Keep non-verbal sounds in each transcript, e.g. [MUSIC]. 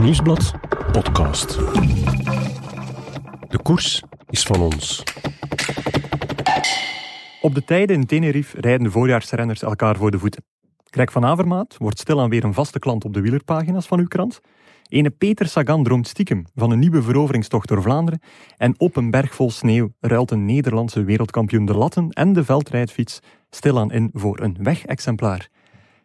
Nieuwsblad podcast. De koers is van ons. Op de tijden in Tenerife rijden de voorjaarsrenners elkaar voor de voeten. Greg van Avermaat wordt stilaan weer een vaste klant op de wielerpagina's van uw krant. Ene Peter Sagan droomt stiekem van een nieuwe veroveringstocht door Vlaanderen. En op een berg vol sneeuw ruilt een Nederlandse wereldkampioen de latten en de veldrijdfiets stilaan in voor een wegexemplaar.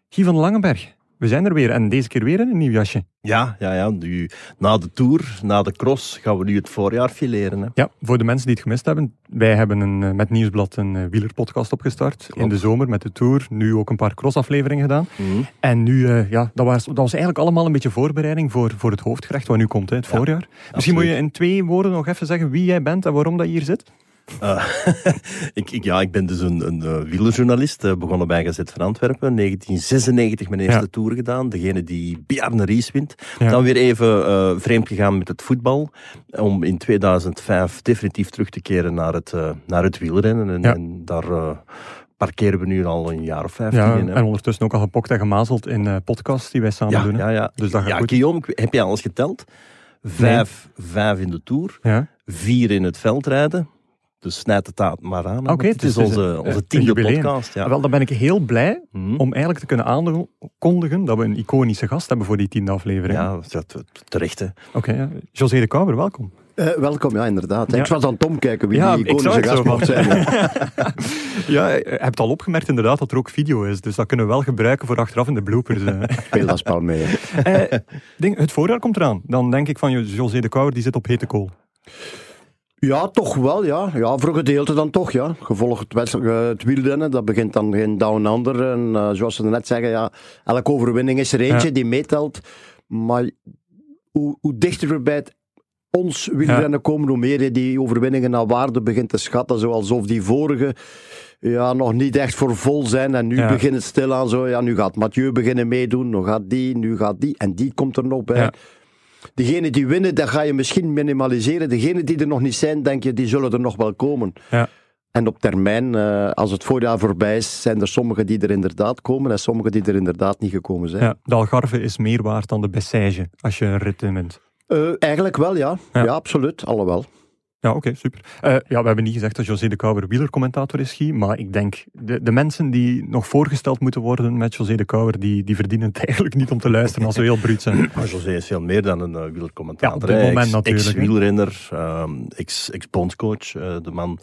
Guy van Langenberg, we zijn er weer en deze keer weer in een nieuw jasje. Ja, ja, ja. Nu, na de Tour, na de Cross, gaan we nu het voorjaar fileren. Hè. Ja, voor de mensen die het gemist hebben, wij hebben een, eh, met Nieuwsblad een eh, wielerpodcast opgestart. In de zomer met de Tour, nu ook een paar crossafleveringen gedaan. Mhm. En nu, eh, ja, dat was, dat was eigenlijk allemaal een beetje voorbereiding voor, voor het hoofdgerecht wat nu komt, hè, het Ja, voorjaar. Misschien moet je in twee woorden nog even zeggen wie jij bent en waarom dat je hier zit. Eh, [LAUGHS] ik, ik, ja, ik ben dus een, een eh, wielerjournalist, eh, begonnen bij Gazet van Antwerpen. 1996 mijn eerste Ja. Tour gedaan, degene die Bjarne Ries wint. Ja. Dan weer even vreemd gegaan met het voetbal, om in 2005 definitief terug te keren naar het, naar het wielrennen. En, Ja. en daar parkeren we nu al een jaar of 15 Ja, in. hè. en ondertussen ook al gepokt en gemazeld in podcasts die wij samen doen. hè. ja, ja. Dus dat gaat goed. Guillaume, heb je alles geteld? Vijf, vijf in de Tour. Vier in het veld rijden. Dus snijd het taart maar aan. Oké, het het is onze, een- onze tiende podcast. Ja. Wel, dan ben ik heel blij Mhm. om eigenlijk te kunnen aankondigen dat we een iconische gast hebben voor die tiende aflevering. ja, te- terecht. Hè. Oké, ja. José de Kouwer, welkom. Eh, welkom, ja, inderdaad. Ja. Ik was aan Tom kijken wie Ja, die iconische gast mocht zijn. [LAUGHS] Ja, je hebt al opgemerkt inderdaad dat er ook video is, dus dat kunnen we wel gebruiken voor achteraf in de bloopers. eh. Speel dat spel mee. [LAUGHS] Eh, ding, het voorjaar komt eraan. Dan denk ik van José de Kouwer, die zit op hete kool. Ja, toch wel, ja. Ja, voor een gedeelte dan toch, ja. Gevolg het, eh, het wielrennen, dat begint dan geen down under. En eh, zoals ze net zeggen, ja, elke overwinning is er eentje Ja. die meetelt. Maar hoe, hoe dichter we bij het ons wielrennen komen, hoe meer je die overwinningen naar waarde begint te schatten. Zoals of die vorige ja, nog niet echt voor vol zijn. En nu Ja. begint het stilaan zo. Ja, nu gaat Mathieu beginnen meedoen, nu gaat die, nu gaat die. En die komt er nog bij. Ja. Degenen die winnen, dat ga je misschien minimaliseren. Degenen die er nog niet zijn, denk je, die zullen er nog wel komen. Ja. En op termijn, eh, als het voorjaar voorbij is, zijn er sommigen die er inderdaad komen en sommigen die er inderdaad niet gekomen zijn. Ja, de Algarve is meer waard dan de Bessège als je een rit in wint. Eh, eigenlijk wel, ja. Ja. Ja, absoluut. Alhoewel. Ja, oké, super. Eh, ja, we hebben niet gezegd dat José de Kouwer wielercommentator is, Guy, maar ik denk, de, de mensen die nog voorgesteld moeten worden met José de Kouwer, die, die verdienen het [LAUGHS] eigenlijk niet om te luisteren als we heel bruut zijn. Maar José is veel meer dan een uh, wielercommentator. Ja, op dit moment natuurlijk. Ex-wielrenner, ehm, ex- ex-bondscoach. eh, de man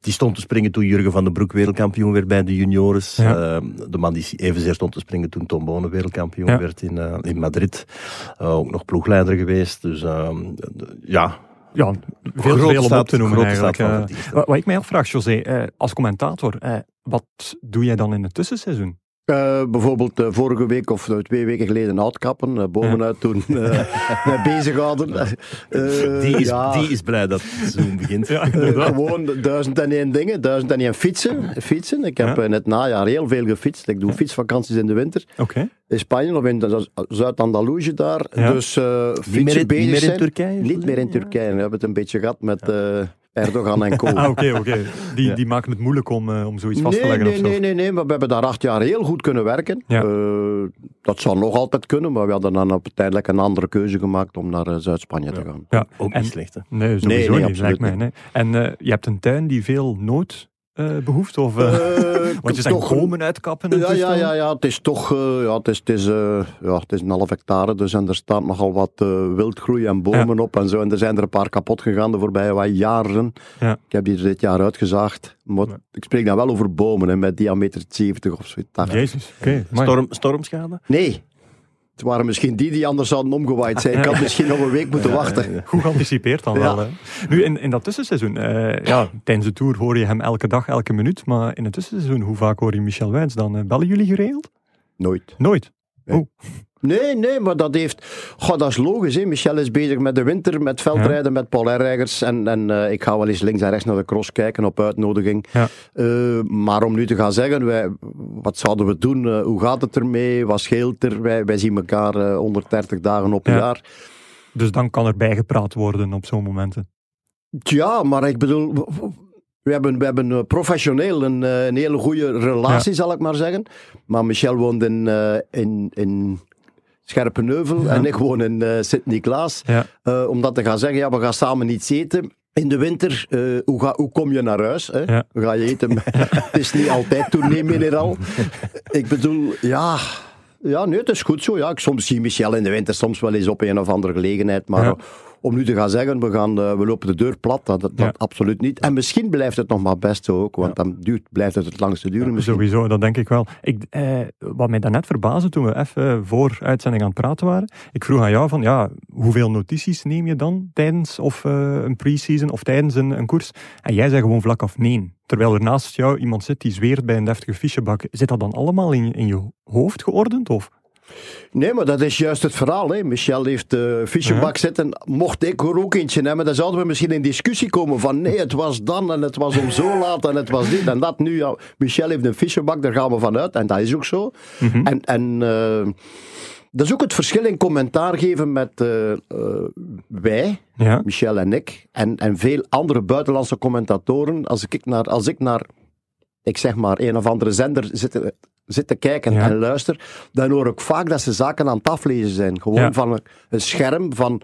die stond te springen toen Jurgen van den Broek wereldkampioen werd bij de juniores. Ja. Ehm, de man die evenzeer stond te springen toen Tom Bonen wereldkampioen Ja. werd in, in Madrid. Ook nog ploegleider geweest. Dus ehm, ja, Ja, veel, Grote veel om op te noemen grote eigenlijk. van eh. wat, wat ik mij afvraag, José, eh, als commentator, eh, wat doe jij dan in het tussenseizoen? Eh, bijvoorbeeld eh, vorige week of eh, twee weken geleden uitkappen, eh, bovenuit toen [LAUGHS] mee bezighouden. Eh, die, is, ja. die is blij dat het seizoen begint. Ja, gewoon duizend en één dingen, duizend en één fietsen. fietsen. Ik heb Ja. in het najaar heel veel gefietst. Ik doe fietsvakanties in de winter. In Spanje of in Zuid-Andalusië daar. Dus Niet fietsen meer, bezig niet meer in zijn. Turkije? Niet meer in Turkije. We hebben het een beetje gehad met Erdogan en [LAUGHS] co. Ah, oké, oké. Die, Ja. die maken het moeilijk om, eh, om zoiets vast te Nee, leggen nee, of zo. nee, nee, nee, maar we hebben daar acht jaar heel goed kunnen werken. Ja. Eh, dat zou nog altijd kunnen, maar we hadden dan uiteindelijk een andere keuze gemaakt om naar eh, Zuid-Spanje te gaan. Ja. Ook En- niet slecht, hè? Nee, sowieso Nee, nee, niet, absoluut lijkt mij. Nee. En eh, je hebt een tuin die veel nood eh, behoeft? Of, eh, Eh, [LAUGHS] want je zijn komen uitkappen en Ja, ja, toestanden? ja, ja, het is toch ja, het is, het is, eh, ja, het is een half hectare, dus en er staat nogal wat eh, wildgroei en bomen op en zo. En er zijn er een paar kapot gegaan de voorbije wat jaren. Ja. Ik heb die er dit jaar uitgezaagd. Maar Ja. ik spreek dan wel over bomen hè, met diameter 70 of zo. Jezus, oké. Storm, stormschade? Nee, het waren misschien die die anders zouden omgewaaid zijn. Ik had misschien nog een week moeten wachten. Goed geanticipeerd dan wel. Hè. Nu, in, in dat tussenseizoen, eh, ja, tijdens de Tour hoor je hem elke dag, elke minuut. Maar in het tussenseizoen, hoe vaak hoor je Michel Wijns dan? Eh, bellen jullie geregeld? Nooit. Nooit. Nee, nee, maar dat heeft... Goh, dat is logisch. Hè. Michel is bezig met de winter, met veldrijden, met Paul Herreigers. En, en eh, ik ga wel eens links en rechts naar de cross kijken op uitnodiging. Ja. Eh, maar om nu te gaan zeggen, wij, wat zouden we doen? Eh, hoe gaat het ermee? Wat scheelt er? Wij, wij zien elkaar eh 130 dagen op een Ja. jaar. Dus dan kan er bijgepraat worden op zo'n momenten. Ja, maar ik bedoel... We hebben, we hebben professioneel een, een hele goede relatie, zal ik maar zeggen. Maar Michel woont in, in, in Scherpenheuvel en ik woon in eh Sint-Niklaas. Ja. Eh, om dat te gaan zeggen, ja, we gaan samen iets eten. In de winter, eh, hoe, ga, hoe kom je naar huis? Hè? Ja. Ga je eten? [LAUGHS] het is niet altijd tournee mineraal. Ik bedoel, ja... Ja, nee, het is goed zo. Ja, ik soms zie Michel in de winter soms wel eens op een of andere gelegenheid. Maar Ja. Om nu te gaan zeggen, we, gaan, eh, we lopen de deur plat, dat, dat Ja. absoluut niet. En misschien blijft het nog maar best zo ook, want dan duurt, blijft het het langste duren. misschien. Sowieso, dat denk ik wel. Ik, eh, wat mij daarnet verbaasde toen we even voor uitzending aan het praten waren, ik vroeg aan jou van, ja, hoeveel notities neem je dan tijdens of, eh, een pre-season of tijdens een, een koers? En jij zei gewoon vlak af nee. Terwijl er naast jou iemand zit die zweert bij een deftige fichebak. Zit dat dan allemaal in, je- in je hoofd geordend? Of? Nee, maar dat is juist het verhaal. Hè. Michel heeft de fichebak zitten. Mocht ik er ook eentje hebben, dan zouden we misschien in discussie komen van nee, het was dan en het was om zo [LAUGHS] laat en het was dit en dat. Nu, ja, Michel heeft een fichebak, daar gaan we vanuit en dat is ook zo. En, en eh, dat is ook het verschil in commentaar geven met eh, eh, wij, Ja, Michel en ik, en, en veel andere buitenlandse commentatoren. Als ik naar, als ik naar ik zeg maar, een of andere zender zit, zit te kijken Ja. en luister, dan hoor ik vaak dat ze zaken aan het aflezen zijn. Gewoon Ja. van een, een scherm van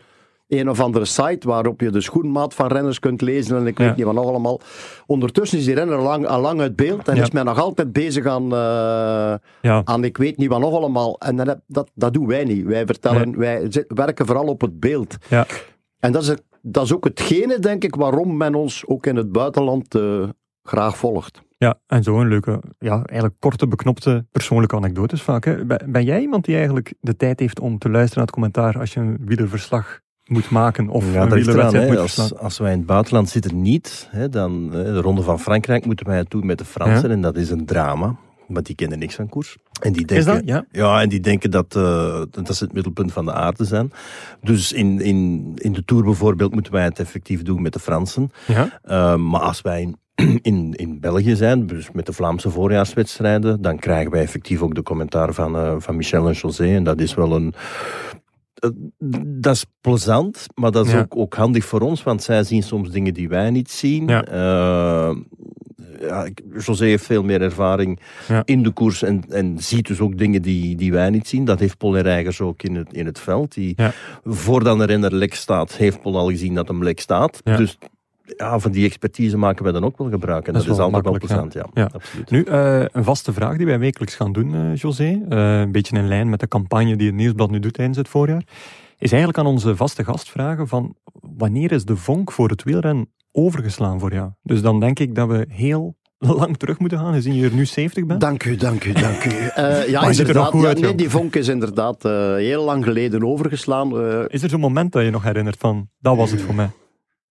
een of andere site waarop je de schoenmaat van renners kunt lezen en ik weet niet wat nog allemaal. Ondertussen is die renner al lang, al lang uit beeld en is men nog altijd bezig aan, eh, aan ik weet niet wat nog allemaal. En dan heb, dat, dat doen wij niet. Wij vertellen, wij zit- werken vooral op het beeld. ja. En dat is, dat is ook hetgene, denk ik, waarom men ons ook in het buitenland eh, graag volgt. Ja, en zo een leuke, ja, eigenlijk korte, beknopte persoonlijke anekdotes vaak. Hè. Ben, jij iemand die eigenlijk de tijd heeft om te luisteren naar het commentaar als je een wielerverslag moet maken of Ja, een dat is eraan. wielerwedstrijd moet Als, verslaan? als wij in het buitenland zitten niet, hè, dan hè, de Ronde van Frankrijk moeten wij het doen met de Fransen. En dat is een drama, want die kennen niks van koers. En die Is denken, dat? Ja. Ja, en die denken dat, eh, dat ze het middelpunt van de aarde zijn. Dus in, in, in de Tour bijvoorbeeld moeten wij het effectief doen met de Fransen. Ja. Uh, maar als wij in, [CLEARS THROAT] in, in België zijn, dus met de Vlaamse voorjaarswedstrijden, dan krijgen wij effectief ook de commentaar van, uh, van Michel en José. En dat is wel een. Uh, dat is plezant, maar dat is Ja. ook, ook handig voor ons, want zij zien soms dingen die wij niet zien. Ja. Uh, ja, ik- José heeft veel meer ervaring Ja. in de koers en, en ziet dus ook dingen die, die wij niet zien. Dat heeft Paul Reigers ook in het, in het veld. Die, Ja. Voordat een renner lek staat, heeft Paul al gezien dat hem lek staat. Ja. Dus ja, van die expertise maken wij dan ook wel gebruik. En Dat dat, is altijd wel plezant, ja. Ja. Absoluut. Nu, eh, een vaste vraag die wij wekelijks gaan doen, eh, José, eh, een beetje in lijn met de campagne die het Nieuwsblad nu doet tijdens het voorjaar, is eigenlijk aan onze vaste gast vragen van wanneer is de vonk voor het wielrennen overgeslaan voor jou? Dus dan denk ik dat we heel lang terug moeten gaan, gezien je er nu 70 bent. Dank u, dank u, dank u. [LAUGHS] Eh, ja, er inderdaad. goed ja, uit, nee, joh. die vonk is inderdaad eh, heel lang geleden overgeslaan. Eh, Is er zo'n moment dat je nog herinnert van, dat was het voor mij?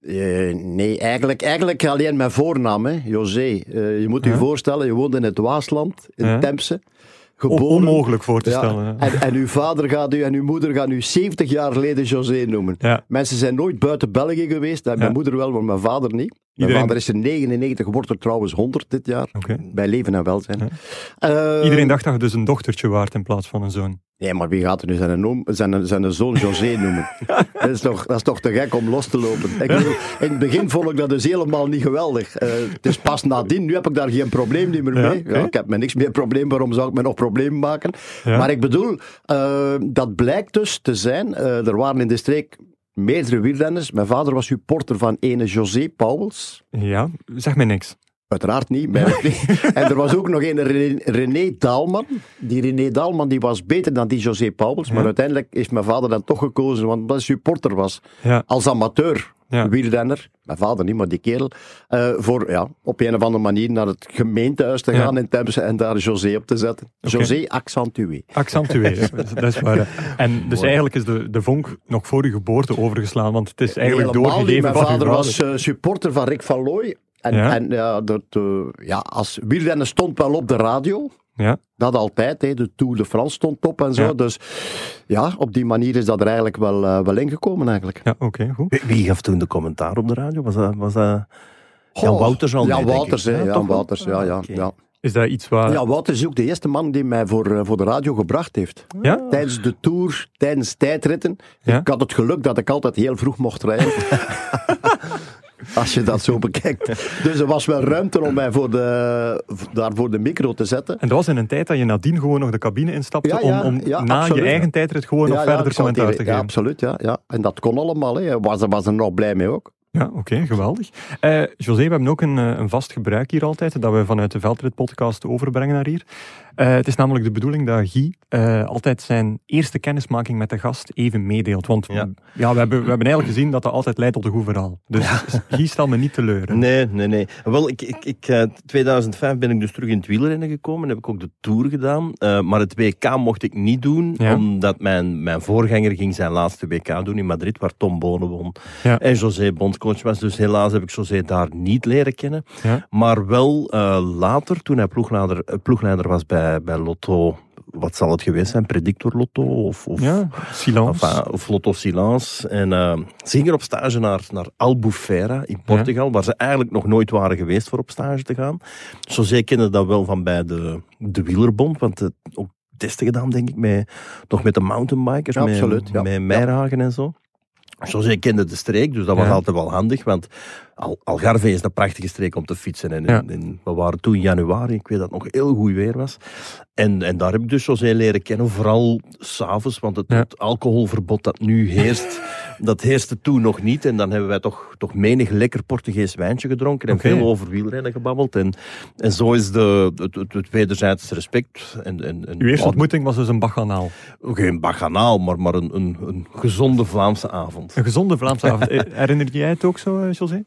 Eh, nee, eigenlijk, eigenlijk alleen mijn voornaam, hè, José. Eh, je moet je voorstellen, je woont in het Waasland, in. On- Geboren. onmogelijk voor te stellen. En, en uw vader gaat u en uw moeder gaan u 70 jaar geleden José noemen. Ja, Mensen zijn nooit buiten België geweest. En mijn moeder wel, maar mijn vader niet. Mijn vader is er 99, wordt er trouwens 100 dit jaar. Bij leven en welzijn. Ja. Eh, Iedereen dacht dat je dus een dochtertje waard in plaats van een zoon. Nee, maar wie gaat er nu zijn, oom, zijn, zijn zoon José [LAUGHS] noemen? dat, is toch, dat is toch te gek om los te lopen. Ik bedoel, in het begin vond ik dat dus helemaal niet geweldig. Eh, het is pas nadien, nu heb ik daar geen probleem meer Ja, mee. Ja, ik heb me niks meer probleem, waarom zou ik me nog problemen maken? Maar ik bedoel, eh, dat blijkt dus te zijn. er waren in de streek meerdere wielrenners. Mijn vader was supporter van ene José Pauwels. Ja, zeg mij niks. Uiteraard niet. [LAUGHS] En er was ook nog een René, Daalman. Die René Daalman die was beter dan die José Pauwels. Maar Ja. uiteindelijk is mijn vader dan toch gekozen, want hij supporter was. Ja, Als amateur Ja. wielrenner. Mijn vader niet, maar die kerel. eh, voor ja, op een of andere manier naar het gemeentehuis te Ja. gaan in Temse en daar José op te zetten. José accentué. accentueren. [LAUGHS] dat is waar. En dus eigenlijk is de, de vonk nog voor uw geboorte overgeslaan, want het is eigenlijk Helemaal doorgegeven Mijn vader was eh, supporter van Rick van Looy. En Ja. en, ja, dat, eh, ja, als wielrennen stond wel op de radio. Ja, Dat altijd, hè. de Tour de France stond op en zo. Ja. Dus ja, op die manier is dat er eigenlijk wel, eh, wel ingekomen eigenlijk. ja oké, goed. Wie- Wie gaf toen de commentaar op de radio? Was dat... Was dat... Jan Wouters al Jan mee, Wouters, hè. Ja, Jan? Wouters, ja, ja, ja. Is dat iets waar... Ja, Wouters is ook de eerste man die mij voor, eh, voor de radio gebracht heeft. Ja? Tijdens de Tour, tijdens tijdritten. Ja? Ik had het geluk dat ik altijd heel vroeg mocht rijden. [LAUGHS] als je dat zo bekijkt. Dus er was wel ruimte om mij voor de, daar voor de micro te zetten. En dat was in een tijd dat je nadien gewoon nog de cabine instapte Ja, ja, om, om ja, na absoluut. je eigen tijdrit gewoon nog verder commentaar te even- Ja, geven. absoluut. Ja, ja. En dat kon allemaal. Hè. Was, er- was er nog blij mee ook. Ja, oké, geweldig. Eh José, we hebben ook een, eh, een vast gebruik hier altijd, dat we vanuit de Veldrit-podcast overbrengen naar hier. Eh, het is namelijk de bedoeling dat Guy eh, altijd zijn eerste kennismaking met de gast even meedeelt. Want ja. Ja. we, hebben, we hebben eigenlijk gezien dat dat altijd leidt tot een goed verhaal. Dus [LAUGHS] Guy stel me niet teleur. hè. Nee, nee, nee. Wel, ik, ik, ik, eh, 2005 ben ik dus terug in het wielrennen gekomen. Heb ik ook de Tour gedaan. Eh, maar het WK mocht ik niet doen, Ja. omdat mijn, mijn voorganger ging zijn laatste WK doen in Madrid, waar Tom Bonen won. Ja. En José bondscoach was. Dus helaas heb ik José daar niet leren kennen. Ja. Maar wel eh, later, toen hij ploegleider, eh, ploegleider was bij, bij Lotto... Wat zal het geweest zijn? Predictor Lotto? Of, of, Ja, silence. Enfin, of Lotto Silence. En eh, ze gingen op stage naar, naar Albufeira in Portugal, waar ze eigenlijk nog nooit waren geweest voor op stage te gaan. José kende dat wel van bij de, de wielerbond, want het, ook testen gedaan, denk ik, met, nog met de mountainbikers, Ja, met, absoluut, ja. met Meirhagen en zo. José kende de streek, dus dat was Ja. altijd wel handig, want Al Algarve is een prachtige streek om te fietsen. En, Ja. en we waren toen in januari, ik weet dat het nog heel goed weer was. En, en daar heb ik dus José leren kennen, vooral s'avonds, want het, Ja. het alcoholverbod dat nu heerst, [LAUGHS] dat heerste toen nog niet. En dan hebben wij toch, toch menig lekker Portugees wijntje gedronken en veel over wielrennen gebabbeld. En, en zo is de, het, het, het wederzijds respect. En, en, en, Uw eerste ontmoeting was dus een baganaal. Geen baganaal, maar, maar een, een, een gezonde Vlaamse avond. Een gezonde Vlaamse avond. [LAUGHS] Herinner jij het ook zo, eh, José?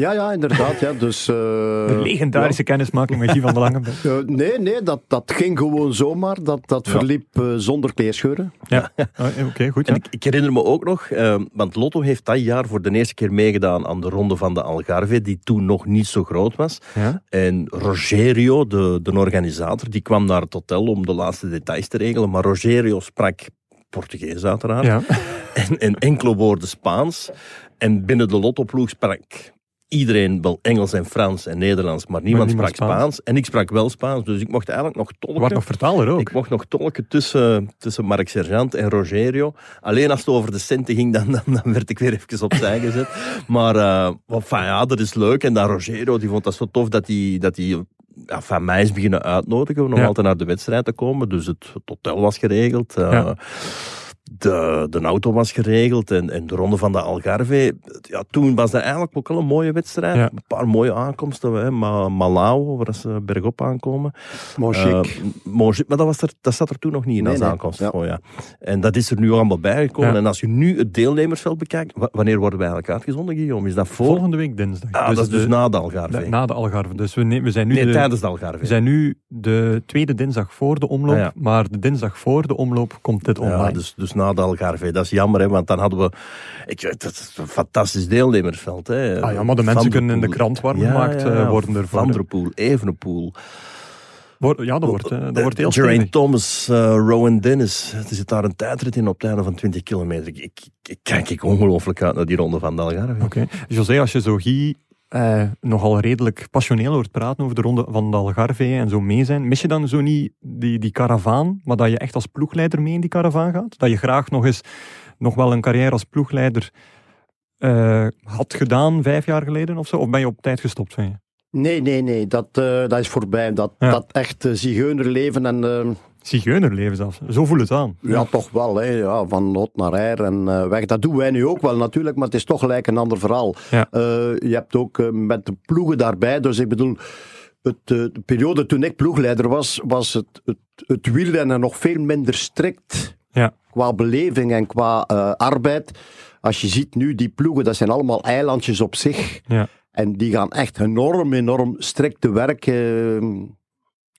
Ja, ja, inderdaad. Ja. Dus, eh, De legendarische kennismaking met Guy van der Langenberg. ja. [LAUGHS] Eh, nee, nee, dat, dat ging gewoon zomaar. Dat, dat Ja. verliep eh, zonder kleerscheuren. Ja, Ah, oké, goed. En ik, ik herinner me ook nog, want Lotto heeft dat jaar voor de eerste keer meegedaan aan de ronde van de Algarve, die toen nog niet zo groot was. Ja. En Rogerio, de, de organisator, die kwam naar het hotel om de laatste details te regelen. Maar Rogerio sprak Portugees uiteraard. Ja. [LAUGHS] En, en enkele woorden Spaans. En binnen de Lotto-ploeg sprak iedereen wel Engels en Frans en Nederlands, maar niemand, niemand sprak Spaans. Spaans. En ik sprak wel Spaans, dus ik mocht eigenlijk nog tolken. was nog vertaler ook. Ik mocht nog tolken tussen, tussen Mark Sergeant en Rogerio. Alleen als het over de centen ging, dan, dan, dan werd ik weer even opzij gezet. [LAUGHS] Maar uh, enfin, ja, dat is leuk. En dan Rogerio, die vond dat zo tof dat hij, dat hij ja, van mij is beginnen uitnodigen om Ja. altijd naar de wedstrijd te komen. Dus het, het hotel was geregeld. eh, Ja. De, de auto was geregeld en, en de ronde van de Algarve. Ja, toen was dat eigenlijk ook wel een mooie wedstrijd. Ja. Een paar mooie aankomsten. Hè. Ma Malau, waar ze bergop aankomen. Maar Eh, chic. Montjuïc, maar dat, was er, dat zat er toen nog niet in Nee, als nee. aankomst. Ja. Oh, ja. En dat is er nu allemaal bijgekomen. Ja. En als je nu het deelnemersveld bekijkt, wa- wanneer worden wij eigenlijk uitgezonden, Guillaume? Is dat voor? Volgende week dinsdag. Ah, dat is dus de- na de Algarve. na de Algarve. Dus we, we zijn nu nee, de, tijdens de Algarve. we zijn nu de tweede dinsdag voor de omloop. Ah, ja. Maar de dinsdag voor de omloop komt dit online. Ja, dus, dus na Algarve. Dat is jammer, hè, want dan hadden we... Ik, dat is een fantastisch deelnemersveld. Hè. Ah ja, maar de mensen kunnen in de krant warm gemaakt eh, worden ervoor. Van hè. der Poel, Evenepoel. Ja, dat wordt, eh, dat wordt heel Geraint. Thomas, eh, Rowan Dennis. Er zit daar een tijdrit in op het einde van 20 kilometer. Ik, ik, ik kijk ik ongelooflijk uit naar die ronde van de Algarve. Oké. José, als je zo Guy eh, nogal redelijk passioneel hoort praten over de ronde van de Algarve en zo mee zijn, mis je dan zo niet die, die karavaan, maar dat je echt als ploegleider mee in die karavaan gaat? Dat je graag nog eens nog wel een carrière als ploegleider eh, had gedaan vijf jaar geleden of zo? Of ben je op tijd gestopt, vind je? Nee, nee, nee. Dat, eh, dat is voorbij. Dat, Ja. dat echt uh, zigeunerleven en... Zigeunerleven zelfs. Zo voelt het aan. Ja, toch wel. Hè. Ja, van hot naar her en eh, weg. Dat doen wij nu ook wel natuurlijk, maar het is toch gelijk een ander verhaal. Ja. Eh, je hebt ook eh, met de ploegen daarbij. Dus ik bedoel, het, de periode toen ik ploegleider was, was het, het, het wielrennen nog veel minder strikt. Ja. Qua beleving en qua arbeid. Als je ziet nu, die ploegen, dat zijn allemaal eilandjes op zich. Ja. En die gaan echt enorm, enorm strikt te werk.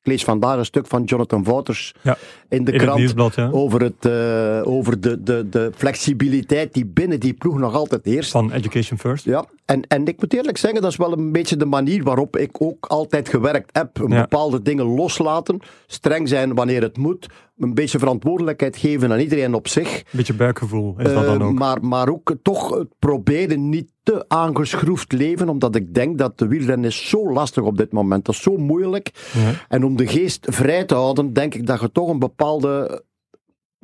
Ik lees vandaag een stuk van Jonathan Wouters Ja. in de In krant ja. over, het, eh, over de, de, de flexibiliteit die binnen die ploeg nog altijd heerst. Van Education First. Ja, en, en ik moet eerlijk zeggen, dat is wel een beetje de manier waarop ik ook altijd gewerkt heb. Een Ja. bepaalde dingen loslaten, streng zijn wanneer het moet, een beetje verantwoordelijkheid geven aan iedereen op zich. Beetje buikgevoel is dat dan Eh, ook. maar, maar ook toch het proberen niet te aangeschroefd leven, omdat ik denk dat de wielrennen is zo lastig op dit moment. Dat is zo moeilijk. Ja. En om de geest vrij te houden, denk ik dat je toch een bepaalde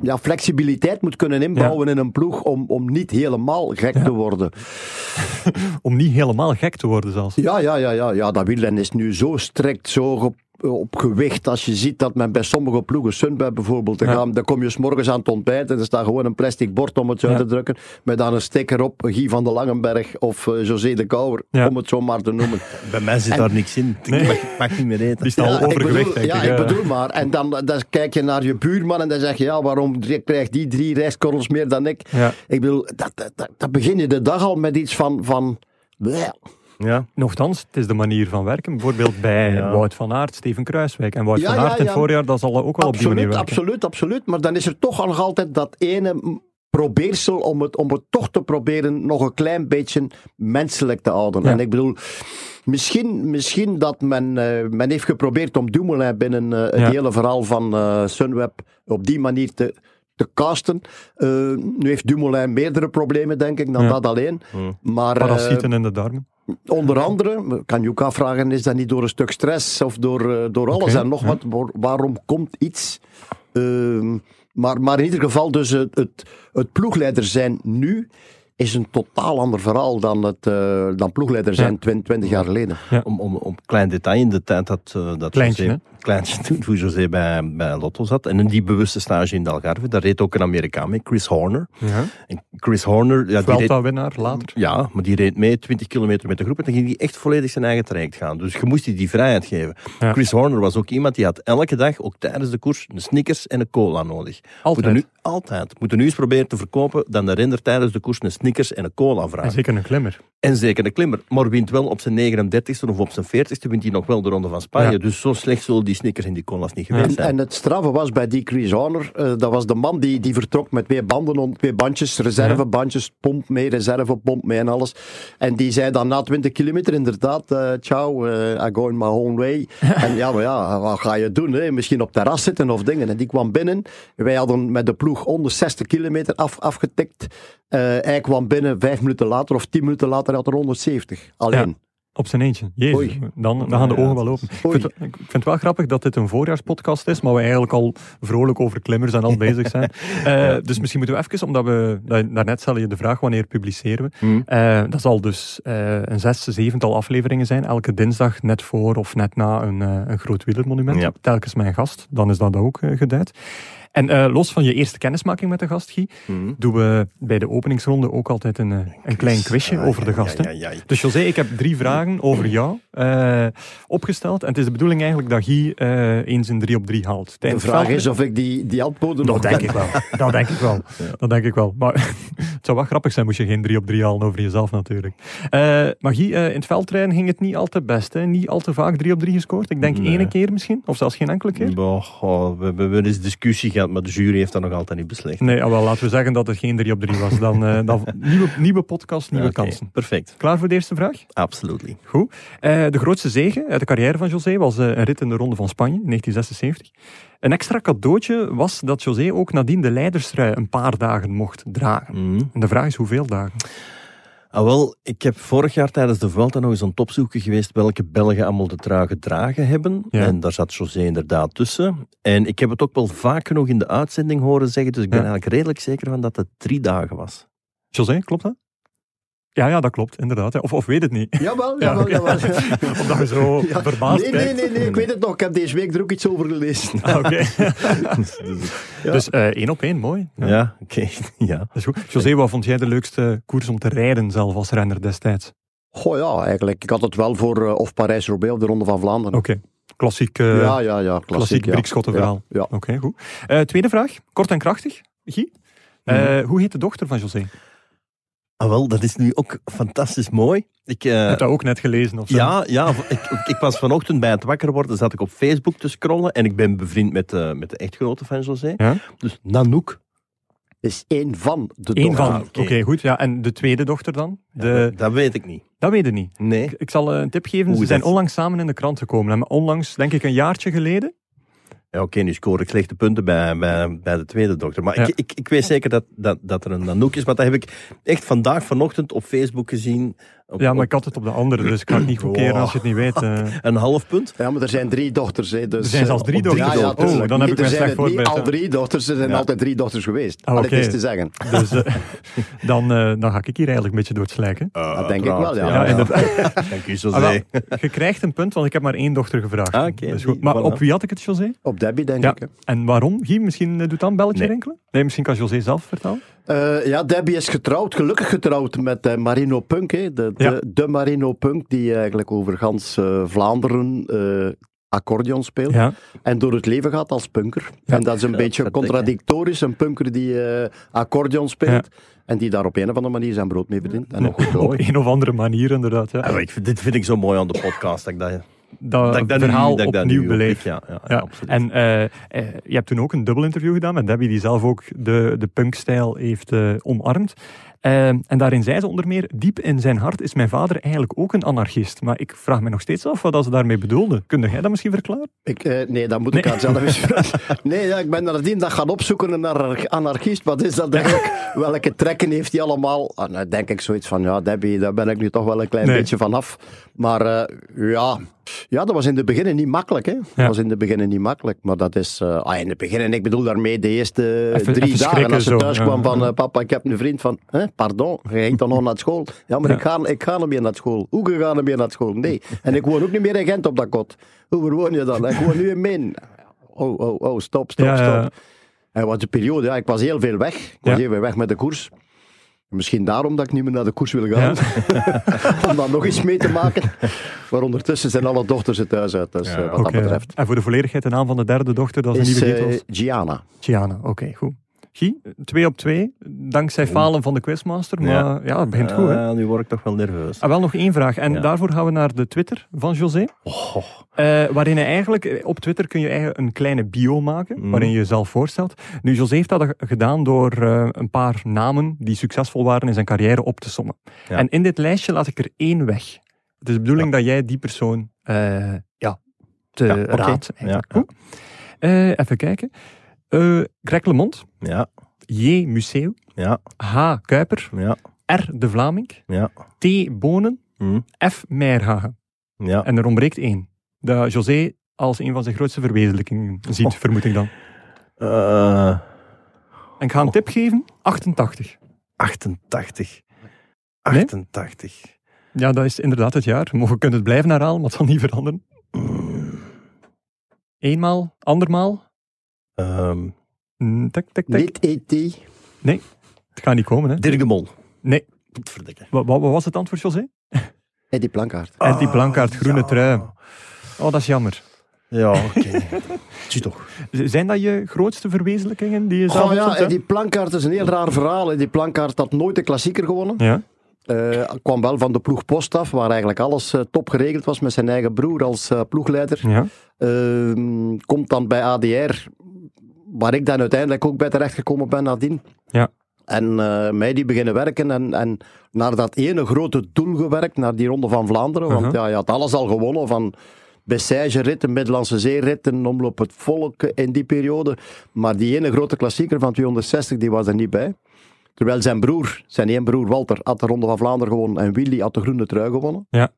ja, flexibiliteit moet kunnen inbouwen in een ploeg om, om niet helemaal gek te worden. [LAUGHS] Om niet helemaal gek te worden zelfs. Ja, ja, ja, ja, ja dat wielrennen is nu zo strikt, zo op, gewicht. Als je ziet dat men bij sommige ploegen, Sunweb bijvoorbeeld, dan, Ja. gaan, dan kom je s morgens aan het ontbijt en er staat gewoon een plastic bord om het zo Ja. te drukken, met dan een sticker op, Guy van de Langenberg of eh, José de Kouwer, Ja. om het zo maar te noemen. [LAUGHS] Bij mij zit En- daar niks in. Nee. Ik mag, niet meer eten. Die staan al ik overgewicht, bedoel, denk ja, ik. bedoel maar. En dan, dan kijk je naar je buurman en dan zeg je, ja, waarom krijgt die drie rijstkorrels meer dan ik? Ja. Ik bedoel, dat, dat, dat, dat begin je de dag al met iets van, van bleh. Ja. Nochtans, het is de manier van werken. Bijvoorbeeld bij [LAUGHS] Ja. Wout van Aert, Steven Kruiswijk. En Wout Ja, van ja, Aert in het ja. voorjaar, dat zal ook wel op die manier Absoluut, werken. absoluut, absoluut. Maar dan is er toch nog altijd dat ene probeersel om het, om het toch te proberen nog een klein beetje menselijk te houden. Ja. En ik bedoel, misschien, misschien dat men, eh, men heeft geprobeerd om Dumoulin binnen eh, het Ja. hele verhaal van eh, Sunweb op die manier te, te casten. Eh, nu heeft Dumoulin meerdere problemen, denk ik, dan Ja. dat alleen. Hm. Maar Parasieten in de darmen. Onder andere, kan je ook afvragen, is dat niet door een stuk stress of door, eh, door alles en nog ja. wat? Waar- Waarom komt iets? Ehm, maar, maar in ieder geval, dus het, het, het ploegleider zijn nu is een totaal ander verhaal dan, het, eh, dan ploegleider zijn Ja. 20, 20 jaar geleden. Om, om, om klein detail in de tijd dat, eh, dat Kleintje, José, kleintje toen, toen José bij, bij Lotto zat. En in die bewuste stage in de Algarve, daar reed ook een Amerikaan mee, Chris Horner. Ja. En Chris Horner, ja, die reed, Vuelta-winnaar later. ja, maar die reed mee 20 kilometer met de groep en dan ging hij echt volledig zijn eigen traject gaan. Dus je moest die die vrijheid geven. Ja. Chris Horner was ook iemand die had elke dag, ook tijdens de koers, een Snickers en een cola nodig. Altijd. Moeten nu, altijd. Moeten nu eens proberen te verkopen dan de renner tijdens de koers een Snickers en een cola En vraagt. zeker een klimmer. En zeker de klimmer. Maar wint wel op zijn 39ste of op zijn 40ste, wint hij nog wel de Ronde van Spanje. Ja. Dus zo slecht zullen die Snickers en die colas niet geweest En, zijn. en het straffe was bij die Chris Horner, eh, dat was de man die, die vertrok met twee banden, twee bandjes, reservebandjes, pomp mee, reservepomp mee en alles. En die zei dan na 20 kilometer inderdaad, eh ciao, eh, I go in my own way. [LAUGHS] en ja, maar ja, wat ga je doen? Hè? Misschien op terras zitten of dingen. En die kwam binnen. Wij hadden met de ploeg 160 kilometer af, afgetikt. Eh, hij kwam binnen vijf minuten later of tien minuten later had er 170. Alleen. Op zijn eentje. Jezus, Oei. dan, dan gaan de ogen wel open. Ik vind, ik vind het wel grappig dat dit een voorjaarspodcast is, maar we eigenlijk al vrolijk over klimmers en al [LAUGHS] bezig zijn. Eh, dus misschien moeten we even, omdat we, da- daarnet stelde je de vraag wanneer publiceren we. Hm. Eh, dat zal dus eh, een zes, zevental afleveringen zijn, elke dinsdag net voor of net na een, een groot wielermonument. Ja. Telkens mijn gast, dan is dat ook geduid. En eh, los van je eerste kennismaking met de gast, Guy, Hm. doen we bij de openingsronde ook altijd een, eh, een klein quizje Ah, over de ja, gast. hè? ja, ja, ja. Dus José, ik heb drie vragen over jou eh, opgesteld. En het is de bedoeling eigenlijk dat Guy eens een drie op drie haalt. De vraag is of ik die, die antwoorden nog [LAUGHS] dat denk ik wel. Dat denk ik wel. Dat denk ik wel. Maar [LAUGHS] het zou wel grappig zijn moest je geen drie op drie halen over jezelf natuurlijk. Eh maar Guy, in het veldrijden ging het niet al te best. Hè? Niet al te vaak drie op drie gescoord. Ik denk Nee. één keer misschien. Of zelfs geen enkele keer. Boah, we we hebben eens discussie gehad, maar de jury heeft dat nog altijd niet beslist. Nee, ah, wel, laten we zeggen dat het geen drie op drie was. Dan, eh, dan [LAUGHS] nieuwe, nieuwe podcast, nieuwe kansen. Perfect, Klaar voor de eerste vraag? absolutely. Goed. Eh, de grootste zege uit de carrière van José was eh, een rit in de Ronde van Spanje in 1976. Een extra cadeautje was dat José ook nadien de leiderstrui een paar dagen mocht dragen. Hm. En de vraag is hoeveel dagen? Ah, wel, ik heb vorig jaar tijdens de Vuelta nog eens aan het opzoeken geweest welke Belgen allemaal de trui gedragen hebben. Ja. En daar zat José inderdaad tussen. En ik heb het ook wel vaak genoeg in de uitzending horen zeggen, dus ik ben Ja. eigenlijk redelijk zeker van dat het drie dagen was. José, klopt dat? Ja, ja, dat klopt, inderdaad. hè. Of, of weet het niet. Jawel, Ja, jawel, oké. jawel. [LAUGHS] Omdat je zo Ja. verbaasd Nee, nee, nee, nee, ik weet het nog. Ik heb deze week er ook iets over gelezen. Ah, Oké. [LAUGHS] Dus, dus- Ja. Dus eh, één op één, mooi. Ja, ja, oké. [LAUGHS] ja. Dat is goed. José, wat vond jij de leukste koers om te rijden zelf als renner destijds? Goh ja, eigenlijk. Ik had het wel voor eh, of Parijs-Roubaix of de Ronde van Vlaanderen. Oké. Klassiek, eh, ja, ja, ja. Klassiek, klassiek ja. Briekschottenverhaal. Ja, ja. Oké, goed. Eh, tweede vraag, kort en krachtig. Guy? Eh, Hoe heet de dochter van José? Ah, wel, dat is nu ook fantastisch mooi. Ik, eh, Heb dat ook net gelezen? Of zo? Ja, ja ik, ik was vanochtend bij het wakker worden, zat ik op Facebook te scrollen en ik ben bevriend met, de met de echtgenote van José. Ja? Dus Nanook. Is één van de Eén dochters. van. Ah, Oké, goed. Ja. En de tweede dochter dan? De, Dat weet ik niet. Dat weet je niet. Nee. Ik zal eh, een tip geven. Ze zijn dat- onlangs samen in de krant gekomen. En onlangs, denk ik een jaartje geleden. Ja, oké, nu scoor ik slechte punten bij, bij, bij de tweede dokter. Maar Ja. ik, ik, ik weet zeker dat, dat, dat er een Nanook is. Maar dat heb ik echt vandaag, vanochtend op Facebook gezien. Op- Ja, maar ik had het op de andere, dus ik ga het niet goedkeren Wow. als je het niet weet. eh. [LAUGHS] Een half punt? Ja, maar er zijn drie dochters. Hè, dus, Er zijn zelfs eh, drie dochters. Ja, ja, Oh, tuurlijk. dan heb ik me er slecht voorbereid, al drie dochters, er zijn Ja. altijd drie dochters geweest. Ah, oké. het eens te zeggen. [LAUGHS] Dus eh, dan, eh, dan ga ik hier eigenlijk een beetje door het slijk. hè. Dat denk ik wel, ja. [LAUGHS] Dank u, José. Ah, wel, je krijgt een punt, want ik heb maar één dochter gevraagd. Ah, oké, Dus goed. Maar voilà. op wie had ik het, José? Op Debbie, denk Ja. ik. hè. En waarom? Guy, misschien doet dan een belletje Nee. rinkelen? Nee, misschien kan José zelf vertellen. Eh, ja, Debbie is getrouwd, gelukkig getrouwd met eh, Marino Punk. Hè, de, de, Ja. de Marino Punk, die eigenlijk over gans eh, Vlaanderen eh, accordeon speelt. Ja. En door het leven gaat als punker. Ja. En dat is een beetje contradictorisch. Een punker die eh, accordeon speelt. En die daar op een of andere manier zijn brood mee verdient. En nog goed Op een of andere manier, inderdaad. Ja. Ja, maar ik vind, dit vind ik zo mooi aan de podcast. Dat ik dat, Dat, dat ik dat verhaal nu, dat opnieuw nu beleef. oppiek, Ja, ja. En eh, eh, je hebt toen ook een dubbel interview gedaan met Debbie, die zelf ook de, de punkstijl heeft eh, omarmd. Eh, en daarin zei ze onder meer, diep in zijn hart is mijn vader eigenlijk ook een anarchist. Maar ik vraag me nog steeds af wat ze daarmee bedoelde. Kun jij dat misschien verklaren? Ik, eh, nee, dat moet ik haar zelf eens vragen. Nee, ja, ik ben nadien dat gaan opzoeken, een anar- anarchist. Wat is dat eigenlijk? Welke trekken heeft hij allemaal? En dan denk ik zoiets van, ja, Debbie, daar ben ik nu toch wel een klein Nee. beetje van af. Maar eh, ja... ja, dat was in het begin niet makkelijk. Hè? Dat was in het begin niet makkelijk. Maar dat is... eh, ah, in het begin, ik bedoel daarmee de eerste Even- drie even dagen. Als ze zo, thuis ja. kwam van, papa, ik heb een vriend van... Hè, pardon, je ging toch nog naar school? Ja, maar Ja. Ik, ga, ik ga niet meer naar school. Hoe ga je meer naar school? Nee. En ik woon ook niet meer in Gent op dat kot. Hoe woon je dan? Ik woon nu in Min. Oh, oh, oh, stop, stop, Ja, stop. ja. En wat de periode, ja, ik was heel veel weg. Ik was heel veel weg met de koers. Misschien daarom dat ik niet meer naar de koers wil gaan. [LAUGHS] Om dan nog iets mee te maken. Maar ondertussen zijn alle dochters het thuis uit. Dus, Ja, eh, wat dat betreft. En voor de volledigheid de naam van de derde dochter, dat is, Is een nieuwe eh, titel. Gianna. Gianna, oké, goed. Guy, twee op twee, dankzij falen van de quizmaster, maar ja, Ja. het begint goed. Hè? Nu word ik toch wel nerveus. Ah, wel nog één vraag. En Ja. daarvoor gaan we naar de Twitter van José. Oh, Eh, waarin hij eigenlijk, eh, op Twitter kun je eigenlijk een kleine bio maken, Mhm. waarin je jezelf voorstelt. Nu, José heeft dat gedaan door eh, een paar namen die succesvol waren in zijn carrière op te sommen. Ja. En in dit lijstje laat ik er één weg. Het is de bedoeling dat jij die persoon ja, te oké. raadt. even kijken. Greg LeMond, ja, J. Museo, ja, H. Kuiper, ja, R. De Vlaming, ja. T. Bonen, Hm, F. Meijerhagen. ja. En er ontbreekt één. Dat José als een van zijn grootste verwezenlijkingen ziet, Oh. vermoed ik dan. Eh, En ik ga een tip geven. 88. 88. Nee? 88. Ja, dat is inderdaad het jaar. Maar we kunnen het blijven herhalen, maar het zal niet veranderen. Mm, Eenmaal, andermaal. Tik, tik, tik. Niet E.T. Het gaat niet komen, hè? Dirk de Mol. Nee. Wat, wat was het antwoord, José? [LAUGHS] Eddie Plankaart. En die blankaart, groene ja. trui. Oh, dat is jammer. Ja, [LAUGHS] oké. Zie toch. Zijn dat je grootste verwezenlijkingen die je zelf Oh ja, hè? Eddie Plankaart is een heel raar verhaal. Eddie Plankaart had nooit de klassieker gewonnen. Ja, Eh, kwam wel van de ploeg Post af, waar eigenlijk alles eh, top geregeld was met zijn eigen broer als eh, ploegleider. ja. Ehm, komt dan bij ADR, waar ik dan uiteindelijk ook bij terechtgekomen ben nadien. Ja. En eh, mij die beginnen werken en, en naar dat ene grote doel gewerkt, naar die Ronde van Vlaanderen. Want Uh-huh. ja, je had alles al gewonnen, van Bessage-ritten, Middellandse Zeeritten, Omloop het Volk in die periode. Maar die ene grote klassieker van 260, die was er niet bij. Terwijl zijn broer, zijn één broer Walter, had de Ronde van Vlaanderen gewonnen en Willy had de groene trui gewonnen. Ja.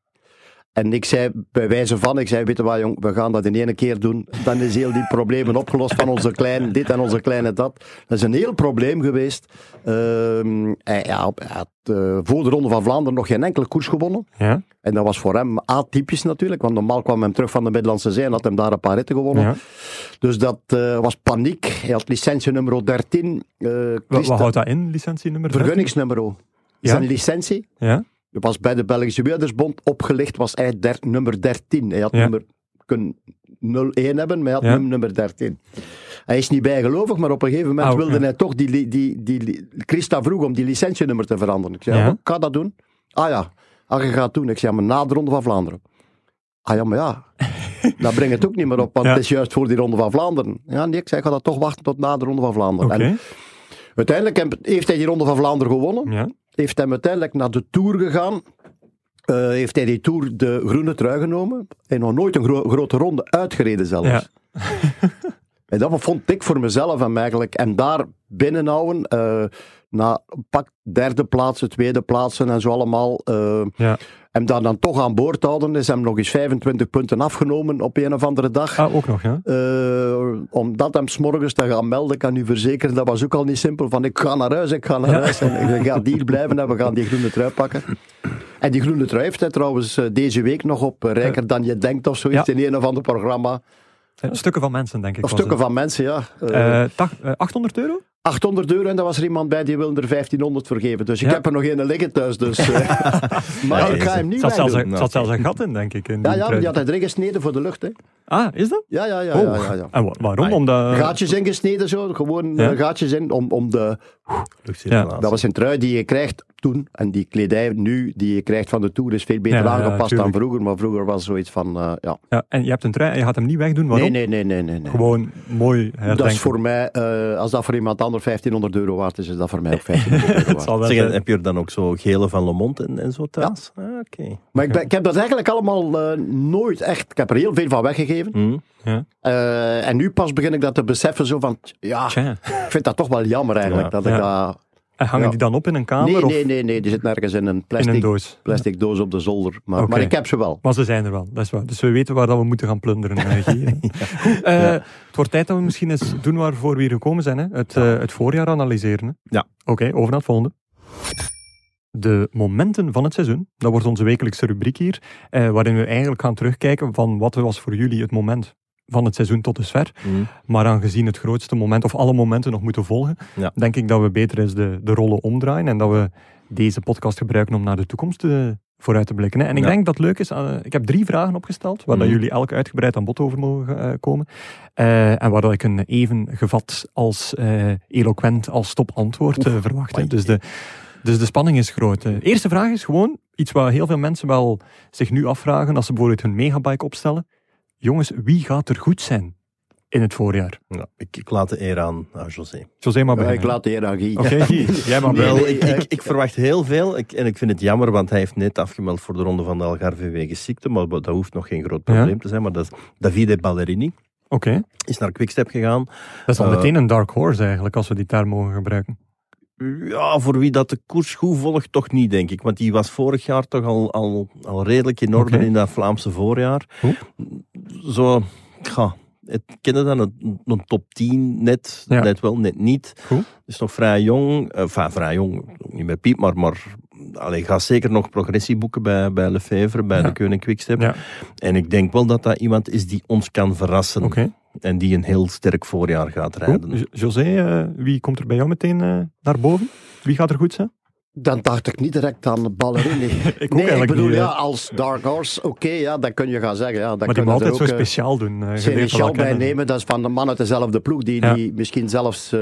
En ik zei bij wijze van, ik zei, weet je wat jong, we gaan dat in één keer doen. Dan is heel die problemen opgelost van onze kleine dit en onze kleine dat. Dat is een heel probleem geweest. Ehm, hij, had eh, voor de Ronde van Vlaanderen nog geen enkele koers gewonnen. Ja, En dat was voor hem atypisch natuurlijk, want normaal kwam hem terug van de Middellandse Zee en had hem daar een paar ritten gewonnen. ja. Dus dat eh, was paniek. Hij had licentie nummer 13. eh, Wat, houdt dat in, licentienummer? 13? Vergunningsnummer. Ja. Zijn licentie Ja, was bij de Belgische Wielersbond opgelicht, was hij der, nummer 13. Hij had Ja. nummer kunnen 01 hebben, maar hij had Ja. nummer 13. Hij is niet bijgelovig, maar op een gegeven moment wilde hij toch die, die, die, die, Christa vroeg om die licentienummer te veranderen. Ik zei, ik ga dat doen. Ah ja, ah, je gaat doen. Ik zei, maar na de Ronde van Vlaanderen. Ah ja, maar ja, [LAUGHS] dat brengt het ook niet meer op, want het is juist voor die Ronde van Vlaanderen. Ja, nee, ik zei, ik ga dat toch wachten tot na de Ronde van Vlaanderen. En uiteindelijk heeft hij die Ronde van Vlaanderen gewonnen Ja, heeft hem uiteindelijk naar de Tour gegaan. Eh, heeft hij die Tour de groene trui genomen. En nog nooit een gro- grote ronde uitgereden zelfs. Ja. [LAUGHS] En dat vond ik voor mezelf hem eigenlijk. En daar binnenhouden, eh na pak derde plaatsen, tweede plaatsen en zo allemaal. eh Ja. Hem daar dan toch aan boord houden, is hem nog eens 25 punten afgenomen op een of andere dag. Ah, ook nog, ja. Eh, om dat hem s'morgens te gaan melden, kan u verzekeren, dat was ook al niet simpel. Van ik ga naar huis, ik ga naar Ja. huis. En ik ga hier blijven en we gaan die groene trui pakken. En die groene trui heeft hij trouwens eh, deze week nog op Rijker dan je denkt of zoiets Ja. in een of ander programma. Stukken van mensen, denk ik. Of stukken het. van mensen, ja. Eh, 800 euro? 800 euro en daar was er iemand bij die wilde er 1500 voor geven. Dus ik Ja. heb er nog een liggen thuis. Dus, eh, [LAUGHS] [LAUGHS] maar ik ga hem Er niet zat zelfs, wegdoen. een- zat zelfs een gat in, denk ik. In Ja, die ja, die had hij erin gesneden voor de lucht. Hè. Ah, is dat? Ja, ja, ja. Oh. ja, ja, ja. En wa- waarom? Amai. Omdat... Gaatjes ingesneden zo, gewoon Ja. eh, gaatjes in om, om de... Dat was een trui die je krijgt toen. En die kledij nu die je krijgt van de Tour is veel beter Ja, ja, aangepast dan vroeger. Maar vroeger was zoiets van, eh, ja. Ja, en je hebt een trui en je gaat hem niet wegdoen. Waarom? Nee, nee, nee, nee, nee. nee. Gewoon mooi herdenken. Dat is voor mij, eh, als dat voor iemand anders 1500 euro waard is, is dat voor mij ook [LAUGHS] 1500 euro waard. heb je er dan ook zo gele van Le Monde en, en zo thuis? Ah, Oké. Maar ik, ben- ik heb dat eigenlijk allemaal eh, nooit echt... Ik heb er heel veel van weggegeven. Hm. Ja. Eh, en nu pas begin ik dat te beseffen, zo van, ja, Tja. ik vind dat toch wel jammer eigenlijk. Ja. Dat ik Ja. dat... En hangen Ja. die dan op in een kamer Nee, of nee, nee, nee, die zit nergens in een in plastic, een doos? plastic doos op de zolder. Maar, maar ik heb ze wel. Maar ze zijn er wel, dat is waar. Dus we weten waar dat we moeten gaan plunderen. eh, [LAUGHS] hè. Goed, eh, Het wordt tijd dat we misschien eens doen waarvoor we hier gekomen zijn. Hè? Het, eh, het voorjaar analyseren. Hè? Ja. Oké, over naar het volgende. De momenten van het seizoen. Dat wordt onze wekelijkse rubriek hier. eh, waarin we eigenlijk gaan terugkijken van wat was voor jullie het moment van het seizoen tot dusver. Hm. Maar aangezien het grootste moment, of alle momenten nog moeten volgen, Ja. denk ik dat we beter eens de, de rollen omdraaien en dat we deze podcast gebruiken om naar de toekomst eh, vooruit te blikken. Hè. En ik Ja. denk dat het leuk is, eh, ik heb drie vragen opgesteld, waar dat Mhm. jullie elk uitgebreid aan bod over mogen eh, komen. En waar dat ik een even gevat als eloquent als topantwoord verwacht. hè. Dus de, dus de spanning is groot. De eerste vraag is gewoon iets waar heel veel mensen wel zich nu afvragen als ze bijvoorbeeld hun megabike opstellen. Jongens, wie gaat er goed zijn in het voorjaar? Ja, ik, ik laat de eer aan, aan José. José maar Ja, beginnen. ik laat de heer aan Guy. Oké, Guy, [LAUGHS] jij maar Nee, Wel, nee, ik, ik, ik verwacht heel veel ik, en ik vind het jammer, want hij heeft net afgemeld voor de ronde van de Algarve wegens ziekte, maar dat hoeft nog geen groot probleem Ja. te zijn. Maar dat is Davide Ballerini Oké, is naar Quickstep gegaan. dat is al Eh, meteen een dark horse eigenlijk, als we die term mogen gebruiken. Ja, voor wie dat de koers goed volgt, toch niet, denk ik. Want die was vorig jaar toch al, al, al redelijk in orde in dat Vlaamse voorjaar. Hoe? Zo, ja, ik kende dan een, een top 10 net, Ja. net wel, net niet. Goed. Is nog vrij jong, eh, enfin, vrij jong, niet met Piep, maar, maar allee, ga zeker nog progressie boeken bij, bij Lefevre, bij Ja. de Koning Quickstep. Ja. En ik denk wel dat dat iemand is die ons kan verrassen. En die een heel sterk voorjaar gaat rijden. Jo- José, eh, wie komt er bij jou meteen eh, naar boven? Wie gaat er goed zijn? Dan dacht ik niet direct aan Ballerini. [LAUGHS] Ik nee, ik bedoel, niet, ja, als Dark Horse, oké, ja, dat kun je gaan zeggen. Ja, dan Maar die moet altijd zo ook, eh, speciaal doen. eh, je Zijn leert dat bij nemen, is van de man uit dezelfde ploeg, die, Ja. die misschien zelfs, eh,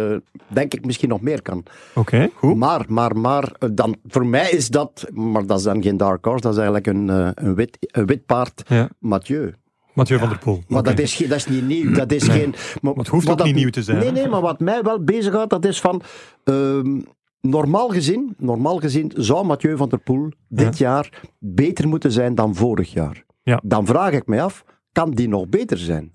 denk ik, misschien nog meer kan. Oké, goed. Maar, maar, maar, eh, dan, voor mij is dat, maar dat is dan geen Dark Horse, dat is eigenlijk een, eh, een, wit, een wit paard, Ja. Mathieu. Mathieu van der Poel. Maar dat, is, dat is niet nieuw, [CLEARS THROAT] dat is geen... Maar, het hoeft ook dat- niet nieuw te zijn, Nee, nee, maar wat mij wel bezighoudt, dat is van... ehm, normaal gezien, normaal gezien zou Mathieu van der Poel dit jaar beter moeten zijn dan vorig jaar. Ja. Dan vraag ik mij af, kan die nog beter zijn?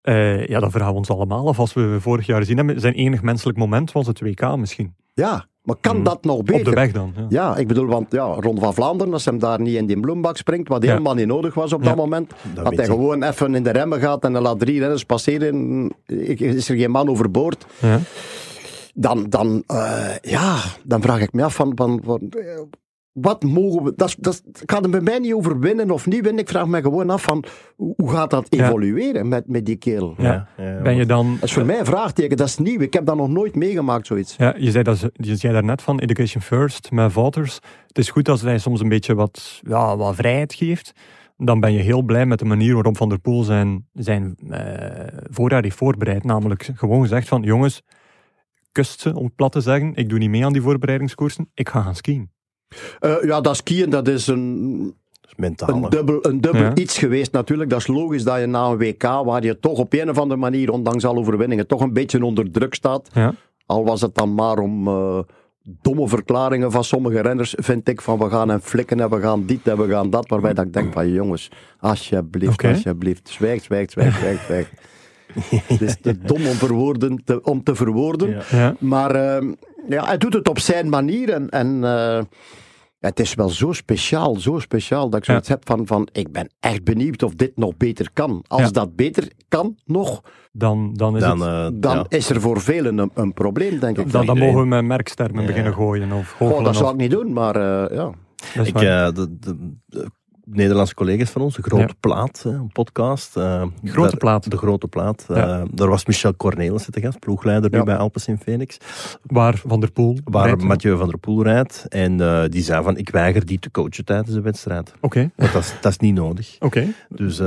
Eh, ja, dat vragen we ons allemaal af. Als we vorig jaar gezien hebben, zijn enig menselijk moment was het WK misschien. Ja, maar kan Mhm. dat nog beter? Op de weg dan. Ja. Ja, ik bedoel, want ja, Ron van Vlaanderen, als hem daar niet in die bloembak springt, wat Ja. helemaal niet nodig was op Ja. dat moment, Dat hij gewoon even in de remmen gaat en hij laat drie renners passeren, is er geen man overboord, Ja. Dan, dan, eh, ja, dan vraag ik me af van, van, van eh, wat mogen we, dat, dat, het gaat er bij mij niet over winnen of niet winnen, ik vraag me gewoon af van, hoe, gaat dat Ja. evolueren met, met die kerel? Ja. ja, Ben je dan... Dat is voor mij een vraagteken, dat is nieuw, ik heb dat nog nooit meegemaakt, zoiets. Ja, je zei, dat, je zei daarnet van Education First met Wouters. Het is goed als hij soms een beetje wat, ja, wat vrijheid geeft. Dan ben je heel blij met de manier waarop Van der Poel zijn, zijn eh, voorjaar heeft voorbereid. Namelijk gewoon gezegd van, jongens, kust ze, om het plat te zeggen. Ik doe niet mee aan die voorbereidingskoersen. Ik ga gaan skiën. Eh, ja, dat skiën, dat is een, mentaal. een dubbel, een dubbel Ja. iets geweest natuurlijk. Dat is logisch dat je na een WK, waar je toch op een of andere manier, ondanks alle overwinningen, toch een beetje onder druk staat. Ja. Al was het dan maar om eh, domme verklaringen van sommige renners, vind ik, van we gaan hem flikken en we gaan dit en we gaan dat. Waarbij dat ik denk van jongens, alsjeblieft, alsjeblieft, zwijg, zwijg, zwijg, zwijg, zwijg. Het is [LAUGHS] te dom om, verwoorden, te, om te verwoorden. Ja. Ja. Maar ehm, ja, hij doet het op zijn manier. En, en eh, het is wel zo speciaal, zo speciaal, dat ik zoiets heb van, van, ik ben echt benieuwd of dit nog beter kan. Als Ja. dat beter kan nog, Dan, dan is Dan, het... eh, dan ja. is er voor velen een, een probleem, denk ik. dan, dan mogen we met merkstermen Ja. beginnen gooien of goochelen. dat zou of- ik niet doen, maar eh, ja. Ik, waar. eh, de, de, de Nederlandse collega's van ons, de Grote Ja. Plaat, een podcast. eh, Grote daar- Plaat. De Grote Plaat. Ja. eh, daar was Michel Cornelissen te gast, ploegleider nu bij Alpes in Phoenix. Waar Van der Poel Waar rijdt. Mathieu van der Poel rijdt. En eh, die zei van, ik weiger die te coachen tijdens de wedstrijd. Oké, Want dat is, dat is niet nodig. oké. Dus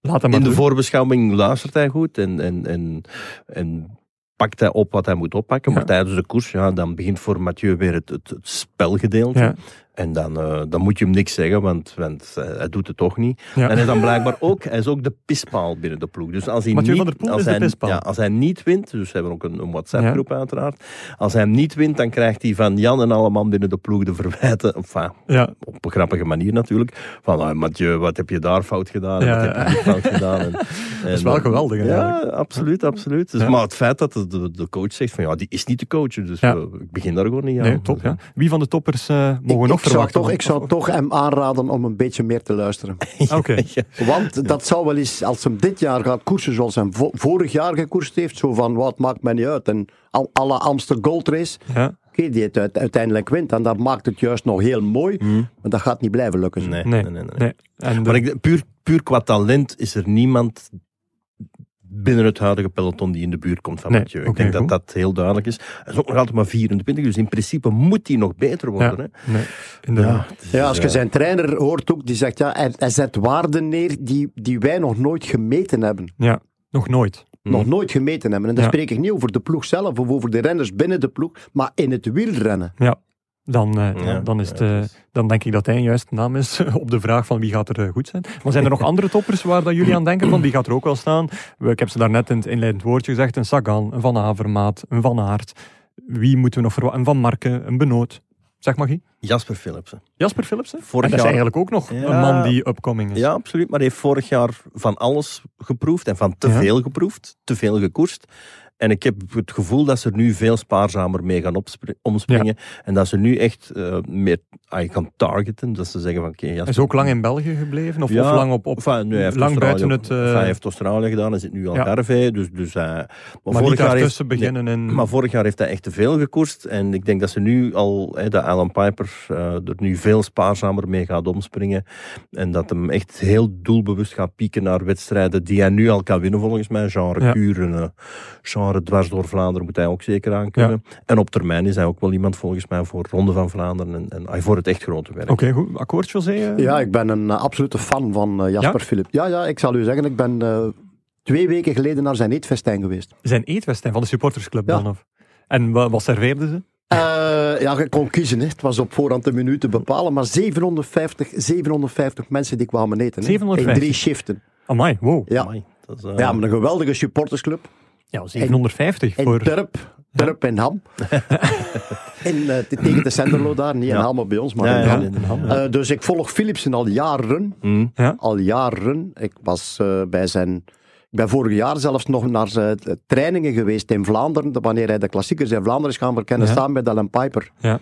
Laat in de doen. voorbeschouwing luistert hij goed en, en, en, en pakt hij op wat hij moet oppakken. Maar Ja. tijdens de koers, ja, dan begint voor Mathieu weer het, het, het spelgedeelte. Ja. En dan, eh, dan moet je hem niks zeggen, want, want eh, hij doet het toch niet. Ja. En hij is dan blijkbaar ook, hij is ook de pispaal binnen de ploeg. Dus als hij Mathieu niet, van der Poel als de hij. Ja, als hij niet wint, dus we hebben ook een, een WhatsApp-groep uiteraard. Als hij hem niet wint, dan krijgt hij van Jan en alle man binnen de ploeg de verwijten. Enfin, Ja, op een grappige manier natuurlijk. Van ah, Mathieu, wat heb je daar fout gedaan? Ja, wat heb ja. je niet fout gedaan? En, [LAUGHS] dat is wel geweldig Ja, eigenlijk. absoluut, absoluut. Dus, Ja. Maar het feit dat de, de, de coach zegt van ja, die is niet te coachen. Dus Ja. ik begin daar gewoon niet aan. Nee, top. Ja. Wie van de toppers eh, mogen nog zou toch, ik zou toch hem aanraden om een beetje meer te luisteren. [LAUGHS] Oké. [LAUGHS] Want dat zou wel eens, als hem dit jaar gaat koersen zoals hij vo- vorig jaar gekoerst heeft, zo van wat maakt mij niet uit. En al, alle Amster Gold Race, Ja, oké, die het uite- uiteindelijk wint. En dat maakt het juist nog heel mooi, maar dat gaat niet blijven lukken. zo. Nee, nee. nee, nee, nee. nee. En de- Maar ik, puur, puur qua talent is er niemand binnen het huidige peloton die in de buurt komt van Nee, Mathieu. Ik denk dat goed. dat heel duidelijk is. Hij is ook nog altijd maar 24, dus in principe moet hij nog beter worden. ja, Hè? nee, het is, Ja, als je eh, zijn trainer hoort ook, die zegt ja, hij, hij zet waarden neer die, die wij nog nooit gemeten hebben. Ja, nog nooit. Nog nooit gemeten hebben. En dan Ja. spreek ik niet over de ploeg zelf of over de renners binnen de ploeg, maar in het wielrennen. Ja. Dan, eh, Ja, dan, is het, eh, dan denk ik dat hij een juiste naam is [LAUGHS] op de vraag van wie gaat er eh, goed zijn. Maar zijn er nog andere toppers waar dat jullie aan denken? Van die gaat er ook wel staan. Ik heb ze daarnet in het inleidend woordje gezegd. Een Sagan, een Van Avermaat, een Van Aert. Wie moeten we nog verwachten? Een Van Marken, een Benoot. Zeg maar, Guy. Jasper Philipsen. Jasper Philipsen? Vorig en dat is jaar- eigenlijk ook nog Ja. een man die upcoming is. Ja, absoluut. Maar hij heeft vorig jaar van alles geproefd en van te Ja. veel geproefd, te veel gekoerst. En ik heb het gevoel dat ze er nu veel spaarzamer mee gaan omspringen. En dat ze nu echt eh, meer ah, gaan targeten. Dat ze zeggen van oké, Hij is ook lang in België gebleven? Of, Ja, of lang op... op Enfin, lang Australië buiten het... eh, enfin, hij heeft Australië gedaan, hij zit nu al Ja. Dus, dus, eh, maar, maar vorig jaar heeft, beginnen in... maar vorig jaar heeft hij echt te veel gekoerst. En ik denk dat ze nu al, hè, dat Alan Piper er nu veel spaarzamer mee gaat omspringen. En dat hem echt heel doelbewust gaat pieken naar wedstrijden die hij nu al kan winnen volgens mij. Genre Ja. Kuren, genre dwars door Vlaanderen moet hij ook zeker aankunnen. En op termijn is hij ook wel iemand volgens mij voor Ronde van Vlaanderen en, en voor het echt grote werk. Oké, goed. Akkoord, José? eh? Ja, ik ben een eh, absolute fan van eh, Jasper Ja? Philip. Ja, ja, ik zal u zeggen, ik ben eh, twee weken geleden naar zijn eetfestijn geweest. Zijn eetfestijn van de supportersclub Ja. dan? Of? En wa- wat serveerden ze? Eh, ja, je kon kiezen. Hè. Het was op voorhand de minuten bepalen. Maar 750, 750 mensen die kwamen eten. Hè. 750? In drie shiften. Amai, wow. Ja. Amai, dat is, ja, maar een geweldige supportersclub. Ja, 750 In voor... Turp. Turp en Ham. [LAUGHS] in, eh, tegen de Senderlo daar. Niet in Ja. Ham bij ons, maar Ja, in ja, Ham. in Ham, ja. Eh, dus ik volg Philipsen al jaren. mm. Al jaren. Ik was eh, bij zijn... Ik ben vorig jaar zelfs nog naar zijn trainingen geweest in Vlaanderen. Wanneer hij de klassiekers in Vlaanderen is gaan verkennen. Ja. Samen met Alan Piper. Ja.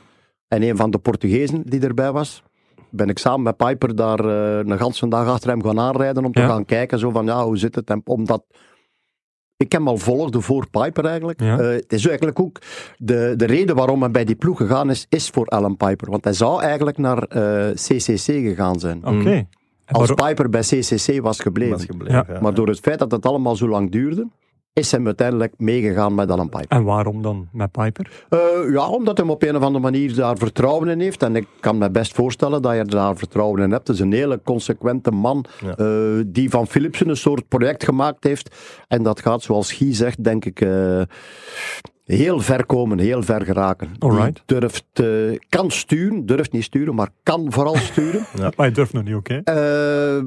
En een van de Portugezen die erbij was. Ben ik samen met Piper daar eh, een ganse dag achter hem gaan aanrijden. Om te Ja. gaan kijken. Zo van, ja, hoe zit het? En omdat... Ik hem al volgde voor Piper eigenlijk. Ja. Eh, het is eigenlijk ook de, de reden waarom hij bij die ploeg gegaan is, is voor Alan Piper. Want hij zou eigenlijk naar eh, CCC gegaan zijn. Oké. Als waarom- Piper bij CCC was gebleven. was gebleven. ja. Maar door het feit dat het allemaal zo lang duurde, is hij uiteindelijk meegegaan met Alan Piper. En waarom dan met Piper? Eh, ja, omdat hij op een of andere manier daar vertrouwen in heeft. En ik kan me best voorstellen dat je daar vertrouwen in hebt. Het is een hele consequente man Ja. eh, die van Philipsen een soort project gemaakt heeft. En dat gaat, zoals Guy zegt, denk ik, eh, heel ver komen, heel ver geraken. Alright. Die durft, kan sturen, durft niet sturen, maar kan vooral [LAUGHS] sturen. Maar je durft nog niet, oké? Eh,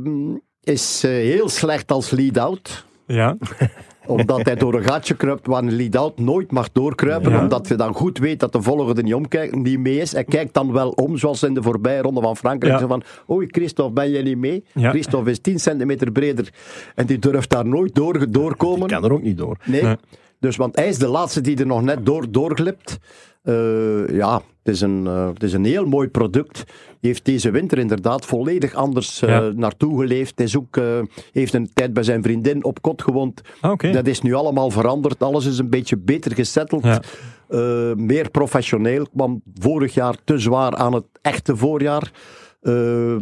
is heel slecht als lead-out. Ja. [LAUGHS] Omdat hij door een gatje kruipt waar een lead-out nooit mag doorkruipen. Ja. Omdat je dan goed weet dat de volgende niet omkijkt, niet mee is. Hij kijkt dan wel om, zoals in de voorbije ronde van Frankrijk. Ja. Zo van, oei Christophe, ben jij niet mee? Ja. Christophe is 10 centimeter breder. En die durft daar nooit door, doorkomen. Ik kan er ook niet door. Nee. Nee. Dus, want hij is de laatste die er nog net door, doorglipt. Eh, ja, het is, een, eh, het is een heel mooi product. Heeft deze winter inderdaad volledig anders eh, Ja. naartoe geleefd. Hij is ook, heeft een tijd bij zijn vriendin op kot gewoond. Ah. Dat is nu allemaal veranderd. Alles is een beetje beter gesetteld. Ja. Meer professioneel. Kwam vorig jaar te zwaar aan het echte voorjaar. Eh,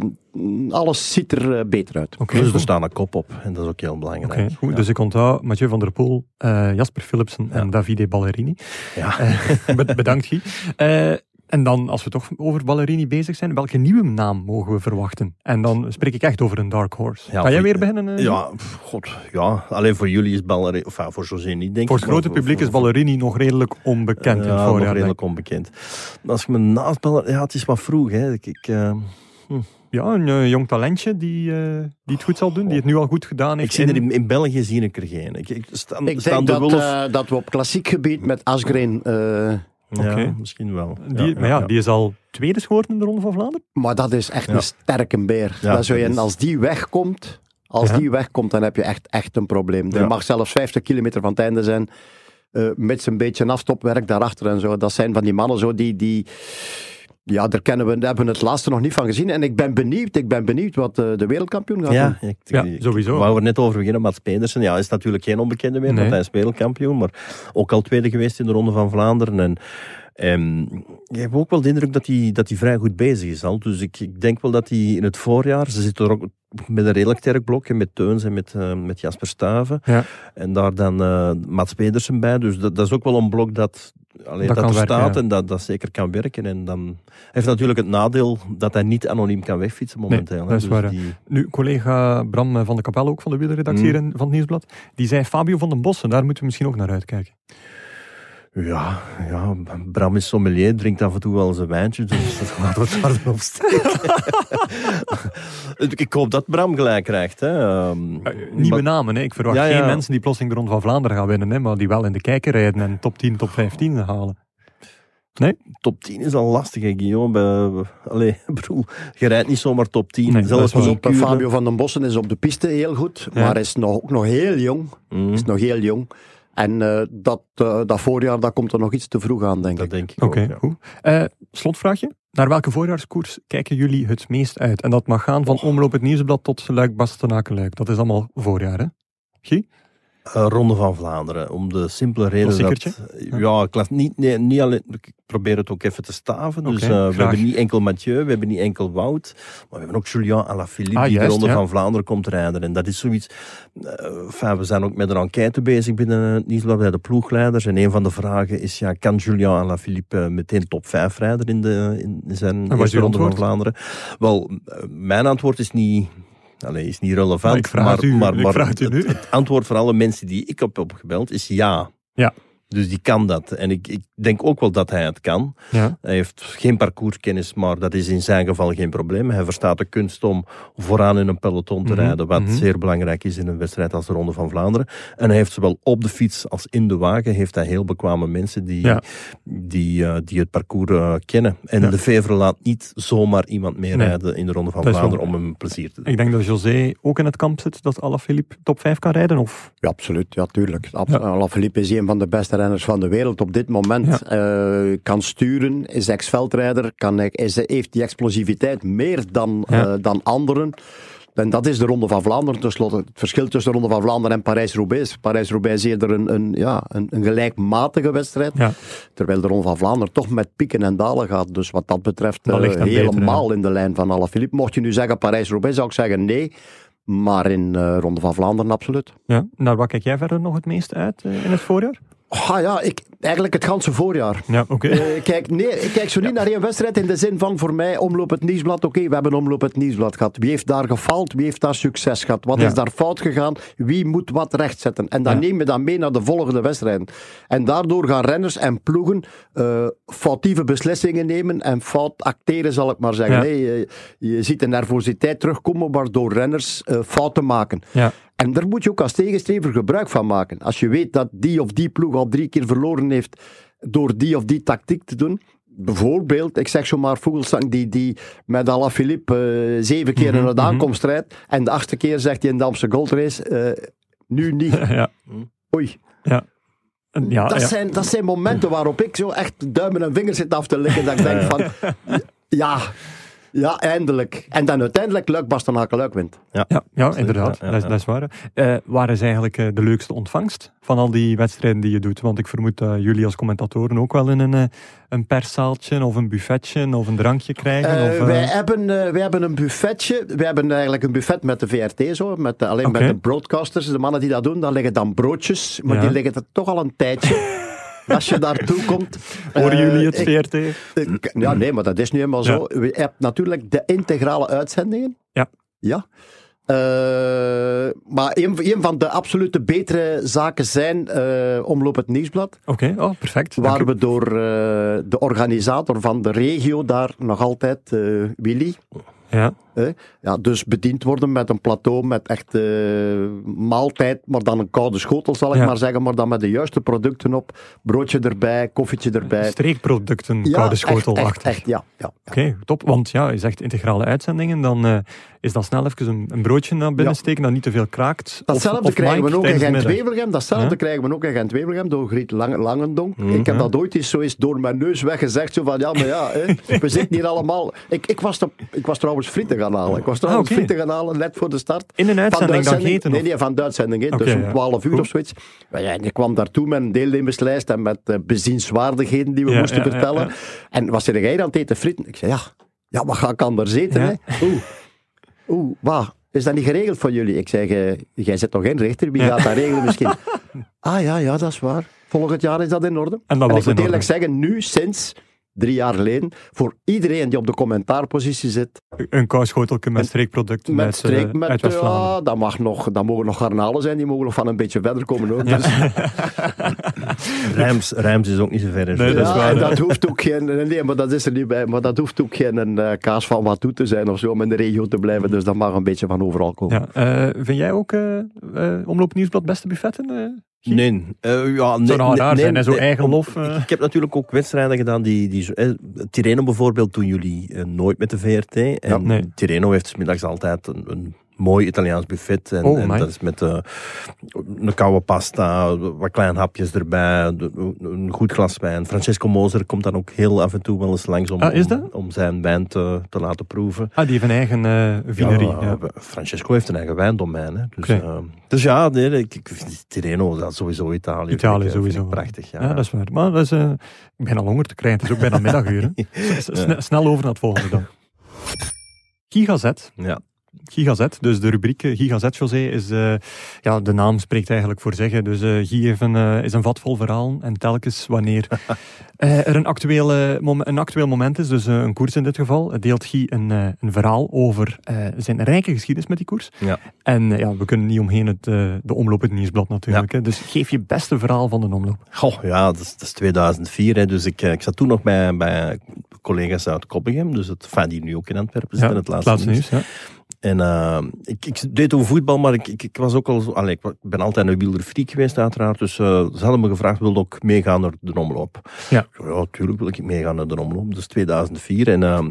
alles ziet er eh, beter uit. Oké, dus goed. er staan een kop op. En dat is ook heel belangrijk. Oké, goed. Dus ik onthoud Mathieu van der Poel, eh, Jasper Philipsen en Davide Ballerini. Ja. Eh, [LAUGHS] be- bedankt, Guy. Eh, en dan, als we toch over Ballerini bezig zijn, welke nieuwe naam mogen we verwachten? En dan spreek ik echt over een dark horse. Ja, Ga jij weer beginnen? Ja, god, ja. Alleen voor jullie is Ballerini, of ja, voor José niet, denk Voor ik. het grote maar publiek is Ballerini nog redelijk onbekend in ja, het nog redelijk onbekend. Als ik me naast Ballerini... Ja, het is wat vroeg, hè. Ik, ik, eh, ik. Ja, een eh, jong talentje die, eh, die het goed zal doen, die het nu al goed gedaan heeft. ik zie er in- in, België zie ik er geen. Ik, ik, staan, Ik staan denk de dat, eh, dat we op klassiek gebied met Asgreen... eh, ja, oké. misschien wel. Die, Ja, maar ja, ja. die is al tweede geworden in de Ronde van Vlaanderen. maar dat is echt Ja. een sterke beer. Ja, dat zou je, Als die wegkomt... Als Ja. die wegkomt, dan heb je echt, echt een probleem. Er Ja. mag zelfs 50 kilometer van het einde zijn. eh met een beetje afstopwerk daarachter en zo. Dat zijn van die mannen zo die... die ja, daar, kennen we, daar hebben we het laatste nog niet van gezien. En ik ben benieuwd, ik ben benieuwd wat eh, de wereldkampioen gaat Ja, doen. ik, Ja, ik- sowieso. Ik wou er net over beginnen, Mats Pedersen. Ja, is natuurlijk geen onbekende meer, Nee. want hij is wereldkampioen. Maar ook al tweede geweest in de Ronde van Vlaanderen. En ehm, ik heb ook wel de indruk dat hij, dat hij vrij goed bezig is al. Dus ik, ik denk wel dat hij in het voorjaar... Ze zitten er ook met een redelijk sterk blokje, met Teuns en met, eh, met Jasper Staven. Ja. En daar dan eh Mats Pedersen bij. Dus dat, dat is ook wel een blok dat, Dat er werken, staat ja. en dat, dat zeker kan werken. En dan heeft natuurlijk het nadeel dat hij niet anoniem kan wegfietsen momenteel. dat is Dus waar, die- Nu, collega Bram van de Kapel, ook van de wielerredactie Mm. van het Nieuwsblad, die zei Fabio van den Bossen, daar moeten we misschien ook naar uitkijken. Ja, ja, Bram is sommelier, drinkt af en toe wel eens een wijntje, dus dat dan op steken. [LAUGHS] Ik hoop dat Bram gelijk krijgt. Hè. Ehm, Nieuwe maar namen, hè. ik verwacht Ja, ja. geen mensen die plotseling de Ronde van Vlaanderen gaan winnen, hè, maar die wel in de kijker rijden en top 10, top 15 halen. top 10 is al lastig, hè, Guillaume. Bij- Allee, [LAUGHS] ik bedoel, je rijdt niet zomaar top 10. Nee, dat Zelfs niet op. Fabio van den Bossen is op de piste heel goed, Ja. maar is nog, ook nog heel jong. Mm, Is nog heel jong. En eh, dat, eh, dat voorjaar dat komt er nog iets te vroeg aan, denk dat ik. denk ik Oké, ja. goed. Eh, slotvraagje. Naar welke voorjaarskoers kijken jullie het meest uit? En dat mag gaan van Omloop het Nieuwsblad tot Luik, Bastenaken, Luik. Dat is allemaal voorjaar, hè? Guy? Eh, Ronde van Vlaanderen, om de simpele reden dat... Ja, klas, niet, nee, niet alleen... Ik probeer het ook even te staven. Dus eh, we hebben niet enkel Mathieu, we hebben niet enkel Wout, maar we hebben ook Julian Alaphilippe Ah, die juist, de Ronde ja. van Vlaanderen komt rijden. En dat is zoiets... eh, we zijn ook met een enquête bezig binnen het Nieuwsblad bij de ploegleiders. En een van de vragen is, ja, kan Julian Alaphilippe meteen top 5 rijden in, de, in zijn Ronde van? Vlaanderen? Wel, mijn antwoord is niet... Allee, is niet relevant. Maar maar, maar het het antwoord voor alle mensen die ik heb opgebeld is ja. Ja. Dus die kan dat. En ik, ik denk ook wel dat hij het kan. Ja. Hij heeft geen parcourskennis, maar dat is in zijn geval geen probleem. Hij verstaat de kunst om vooraan in een peloton te Mhm, rijden, wat mhm. zeer belangrijk is in een wedstrijd als de Ronde van Vlaanderen. En hij heeft zowel op de fiets als in de wagen heeft hij heel bekwame mensen die, Ja. die, eh, die het parcours eh, kennen. En Ja. de Fever laat niet zomaar iemand Nee. meerijden in de Ronde van Dat Vlaanderen om hem plezier te doen. Ik denk dat José ook in het kamp zit dat Alaphilippe top 5 kan rijden, of? Ja, absoluut. Ja, tuurlijk. Ja. Alaphilippe is een van de beste renners van de wereld op dit moment. Eh, kan sturen, is ex-veldrijder, heeft die explosiviteit meer dan, Ja. eh, dan anderen. En dat is de Ronde van Vlaanderen tenslotte. Het verschil tussen de Ronde van Vlaanderen en Parijs-Roubaix. Parijs-Roubaix is eerder een, een, ja, een, een gelijkmatige wedstrijd. Ja. Terwijl de Ronde van Vlaanderen toch met pieken en dalen gaat. Dus wat dat betreft Dat beter, helemaal in de lijn van Alaphilippe. Mocht je nu zeggen Parijs-Roubaix, zou ik zeggen nee. Maar in eh Ronde van Vlaanderen absoluut. ja. Naar wat kijk jij verder nog het meest uit in het voorjaar? Ah ja, ik, eigenlijk het ganse voorjaar. Ja, oké. Eh, kijk, nee, ik kijk zo niet naar één wedstrijd in de zin van voor mij omloop het nieuwsblad. Oké, we hebben omloop het nieuwsblad gehad. Wie heeft daar gefaald? Wie heeft daar succes gehad? Wat Ja. is daar fout gegaan? Wie moet wat rechtzetten? En dan Ja. neem je dat mee naar de volgende wedstrijden. En daardoor gaan renners en ploegen eh, foutieve beslissingen nemen en fout acteren, zal ik maar zeggen. Nee, je, je ziet de nervositeit terugkomen waardoor renners eh, fouten maken. Ja. En daar moet je ook als tegenstrever gebruik van maken. Als je weet dat die of die ploeg al drie keer verloren heeft door die of die tactiek te doen. Bijvoorbeeld, ik zeg zomaar Vogelsang die, die met Alaphilippe eh zeven keer in Mhm, het mhm. aankomst rijdt. En de achtste keer zegt hij in de Amsterdam Gold Race, eh, nu niet. [LAUGHS] ja. Oei. En Ja, dat, ja. Zijn, dat zijn momenten waarop ik zo echt duimen en vingers zit af te likken. Dat ik denk van, [LAUGHS] ja, ja, eindelijk. En dan uiteindelijk Luik Bastenaken Luik wint. Ja, ja inderdaad. Ja, ja, dat, is, dat is waar. Eh waar is eigenlijk eh, de leukste ontvangst van al die wedstrijden die je doet? Want ik vermoed dat jullie als commentatoren ook wel in een, eh, een perszaaltje of een buffetje of een drankje krijgen. Of, wij, hebben, eh, wij hebben een buffetje. Wij hebben eigenlijk een buffet met de VRT zo. Met, de- alleen met de broadcasters. De mannen die dat doen, daar liggen dan broodjes. Maar Ja. die liggen er toch al een tijdje. [LAUGHS] Als je daartoe komt. Horen eh, jullie het ik- VRT? ik- ja, nee, maar dat is nu helemaal zo. Je hebt natuurlijk de integrale uitzendingen. Ja. Ja. Eh, maar een, een van de absolute betere zaken zijn eh, Omloop het Nieuwsblad. Oké, oh, perfect. Dank Waar u. we door eh, de organisator van de regio daar nog altijd, eh, Willy, Ja, hè, ja, dus bediend worden met een plateau met echt eh, maaltijd, maar dan een koude schotel zal ik Ja. maar zeggen, maar dan met de juiste producten op, broodje erbij, koffietje erbij. streekproducten, Ja, koude echt, schotel echt, achter. echt, ja. ja. Oké, top. Want ja, je zegt integrale uitzendingen, dan eh, is dat snel even een, een broodje naar binnen steken dat niet te veel kraakt. Datzelfde of, krijgen we ook in. Gent-Wevelgem. Datzelfde krijgen we ook in Gent-Wevelgem door Griet Lang Langendonk. Mhm. Ik heb Ja. dat ooit eens zo eens door mijn neus weggezegd. Zo van, ja, maar ja, hè, [LAUGHS] we zitten hier allemaal... Ik, ik, was, de, ik was trouwens frieten gaan halen. Ik was trouwens Ah, oké. frieten gaan halen, net voor de start. In een Van de uitzending dan gegeten? Nee, van de uitzending. dus om ja. 12 uur of zoiets. Maar ja, en ik kwam daartoe met een deelnemerslijst en met eh, bezienswaardigheden die we Ja, moesten vertellen. En was er jij aan het eten frieten? Ik zei, ja, ja wat ga ik anders eten? Hè? Oeh, oeh, wat? Is dat niet geregeld voor jullie? Ik zeg, eh, jij zit toch geen rechter? Wie gaat dat regelen misschien? [LAUGHS] ah ja, ja, dat is waar. Volgend jaar is dat in orde. En dat en was ik moet eerlijk zeggen, nu sinds drie jaar geleden, voor iedereen die op de commentaarpositie zit, Een kouschotelke met streekproducten met eh, streek, met, uit ja, dat, mag nog, dat mogen nog garnalen zijn, die mogen nog van een beetje verder komen ook. Dus, [LAUGHS] Rijms, Rijms is ook niet zo ver. in Nee, dat is waar, dat hoeft ook geen, nee, maar dat is er niet bij, maar dat hoeft ook geen eh, kaas van wat toe te zijn of zo, om in de regio te blijven, dus dat mag een beetje van overal komen. Ja, eh, vind jij ook eh eh, Omloop Nieuwsblad beste buffetten? Nee, eh, ja, nee, Zou nee, nee, zijn, hè, zo nee. eigen lof, eh. Ik, heb natuurlijk ook wedstrijden gedaan die... die eh, Tirreno bijvoorbeeld doen jullie eh, nooit met de VRT. En Ja, nee. Tirreno heeft 's middags altijd een, een mooi Italiaans buffet. En, Oh, en dat is met eh, een koude pasta, wat kleine hapjes erbij, een goed glas wijn. Francesco Moser komt dan ook heel af en toe wel eens langs om, Ah, is om, dat? om zijn wijn te, te laten proeven. Ah, die heeft een eigen eh vinerie. Ja, Ja, Francesco heeft een eigen wijndomein. Hè. Dus, eh, dus ja, nee, ik, ik vind Tirreno, dat is sowieso Italië. Italië ik, sowieso. prachtig. Ja. Ja, dat is waar. Maar dat is, ik ben al honger te krijgen. Het is ook bijna middaguur. hè. [LAUGHS] Snel over naar het volgende dan. Gigazet. Ja. Gigazet, dus de rubriek eh, Gigazet, José, is, eh, ja, de naam spreekt eigenlijk voor zeggen. Dus heeft een, is een vat vol verhalen en telkens wanneer [LAUGHS] er een, actuele een actueel moment is, dus een koers in dit geval, deelt Guy een, een verhaal over zijn rijke geschiedenis met die koers. Ja. En ja, we kunnen niet omheen het, de omloop, het nieuwsblad natuurlijk. Hè. Dus geef je beste verhaal van de omloop. Goh, ja, dat is, dat is 2004. Hè, dus ik, ik zat toen nog bij, bij collega's uit Koppigem. Dus het, enfin, die nu ook in Antwerpen zitten, het laatste, nieuws. Ja. En eh, ik, ik deed toen voetbal, maar ik, ik, ik was ook al zo... Ik ben altijd een wielerfreak geweest uiteraard. Dus eh, ze hadden me gevraagd, wilde ik meegaan naar de omloop? Ja. Ja, tuurlijk wil ik meegaan naar de omloop. Is 2004. En eh,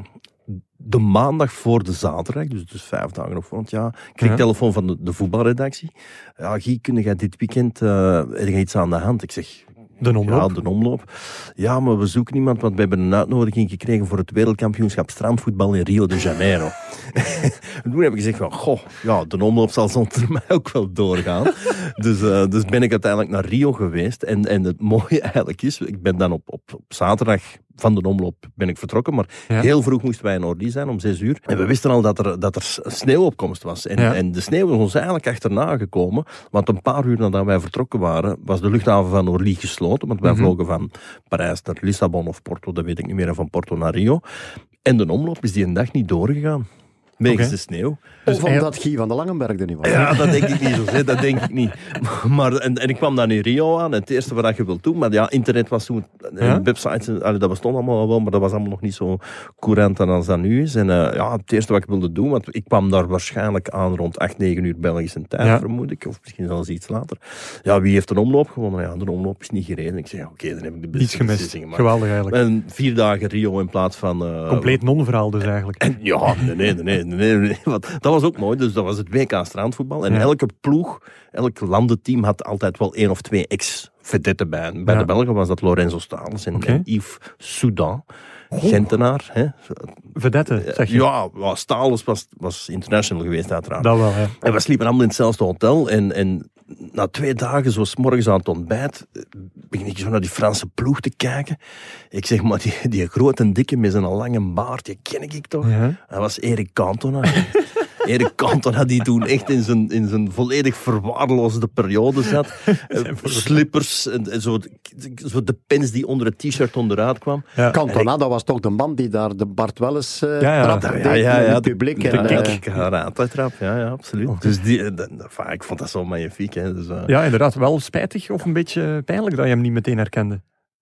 de maandag voor de zaterdag, dus, dus vijf dagen op voorhand, ja, kreeg ik telefoon van de, de voetbalredactie. Ja, Guy, kun jij dit weekend, je iets aan de hand? Ik zeg, De omloop. ja, de omloop. Ja, maar we zoeken iemand, want we hebben een uitnodiging gekregen voor het wereldkampioenschap strandvoetbal in Rio de Janeiro. en [LAUGHS] toen heb ik gezegd van, goh, ja, de omloop zal zonder mij ook wel doorgaan. [LAUGHS] dus, eh, dus ben ik uiteindelijk naar Rio geweest. En, en het mooie [LAUGHS] eigenlijk is, ik ben dan op, op, op zaterdag van de omloop ben ik vertrokken, maar Ja. heel vroeg moesten wij in Orly zijn, om zes uur. En we wisten al dat er, dat er sneeuwopkomst was. En, Ja. en de sneeuw is ons eigenlijk achterna gekomen, want een paar uur nadat wij vertrokken waren, was de luchthaven van Orly gesloten, want wij Mhm. vlogen van Parijs naar Lissabon of Porto, dat weet ik niet meer, en van Porto naar Rio. En de omloop is die een dag niet doorgegaan. Wegens Oké. de sneeuw. Of Dus omdat Guy van de Langenberg er niet was. Ja, dat denk ik niet zo. hè. Dat denk ik niet. [LAUGHS] Maar, en, en ik kwam dan in Rio aan. En het eerste wat je wilt doen. Maar ja, internet was toen. en Ja? Websites, allee, dat bestond allemaal wel. Maar dat was allemaal nog niet zo courant als dat nu is. En eh, ja, het eerste wat ik wilde doen. Want ik kwam daar waarschijnlijk aan rond 8, 9 uur Belgische tijd, Ja. vermoed ik. Of misschien zelfs iets later. Ja, wie heeft een omloop gewonnen? Ja, de omloop is niet gereden. Ik zeg, ja, oké, dan heb ik de beste beslissing gemaakt. Geweldig eigenlijk. En vier dagen Rio in plaats van... eh, Compleet non-verhaal dus eigenlijk. en ja, nee, nee, nee, nee, [LAUGHS] nee, nee. Want dat was ook mooi. Dus dat was het WK strandvoetbal. En Ja. elke ploeg, elk landenteam had altijd wel één of twee ex-vedetten bij. Bij Ja. de Belgen was dat Lorenzo Stalens en, en Yves Soudan. Gentenaar. Hè. Vedette, zeg je. Ja, ja, Stalens was, was international geweest uiteraard. Dat wel, ja. En we sliepen allemaal in hetzelfde hotel. En, en na twee dagen, zo 's morgens aan het ontbijt, begin ik zo naar die Franse ploeg te kijken. Ik zeg, maar die, die grote dikke met zijn lange baard, die ken ik toch? Ja. Dat was Erik Cantona. [LAUGHS] Erik Cantona die toen echt in zijn, in zijn volledig verwaarloosde periode zat. [LAUGHS] Eh, Slippers, en, en zo, de- zo de pens die onder het t-shirt onderuit kwam. Ja. Cantona, dat was toch de man die daar de Bart Welles eh Ja, ja. Ja, deed ja, ja, in ja, het de- publiek. De en, karate-trap, ja, ja, absoluut. Dus die, enfin, ik vond dat zo magnifiek. Hè. Dus, eh, ja, inderdaad. Wel spijtig of een beetje pijnlijk dat je hem niet meteen herkende.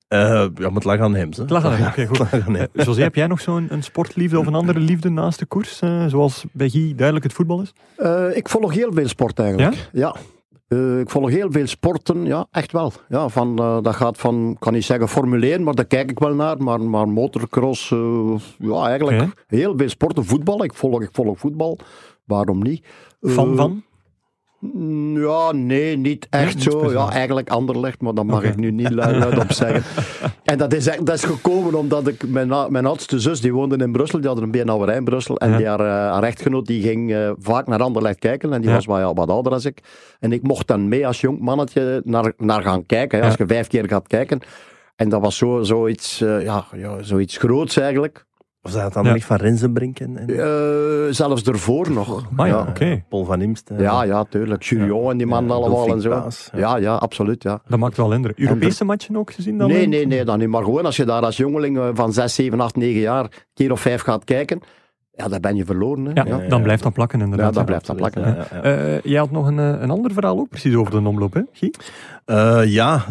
Eh, ja, maar het lag aan hem. Ze. Het lag aan hem, oké, goed. Aan hem. Eh, José, heb jij nog zo'n een sportliefde of een andere liefde naast de koers? eh, zoals bij Guy duidelijk het voetbal is? Eh, ik volg heel veel sport eigenlijk. Ja? Eh, ik volg heel veel sporten, ja, echt wel. Ja, van, eh, dat gaat van, ik kan niet zeggen Formule 1, maar daar kijk ik wel naar. Maar, maar motocross, eh, ja, eigenlijk heel veel sporten. Voetbal, ik volg, ik volg voetbal. Waarom niet? Eh, van? Mm, Ja, nee, niet echt zo. Ja, eigenlijk Anderlecht, maar dat mag ik nu niet luid, op zeggen. [LAUGHS] En dat is, dat is gekomen omdat ik, mijn, mijn oudste zus, die woonde in Brussel, die had een beenhouwerij in Brussel. En Ja. die haar, eh, haar echtgenoot, die ging eh, vaak naar Anderlecht kijken. En die Ja. was wat, ja, wat ouder als ik. En ik mocht dan mee als jong mannetje naar, naar gaan kijken. hè, Als je vijf keer gaat kijken. En dat was zo, zoiets, eh, ja, ja, zoiets groots eigenlijk. Was dat dan Ja. echt van Rensenbrink en, en Eh, zelfs ervoor nog. Maar ja, ja. oké. Paul van Imst? Ja, ja, tuurlijk. Jurion en die man Ja, allemaal en zo. Paas, ja. ja, ja, absoluut. Ja. Dat maakt wel indruk. Europese matchen ook gezien dan? Nee, nee, nee, dan niet. Maar gewoon als je daar als jongeling eh, van 6, 7, 8, 9 jaar een keer of vijf gaat kijken, ja, dan ben je verloren. Hè. Ja, Ja. dan blijft dat plakken inderdaad. Ja, dat ja. blijft dan plakken. Ja, ja, ja. Eh, jij had nog een, eh, een ander verhaal ook precies over de omloop, hè, Guy? Eh, ja,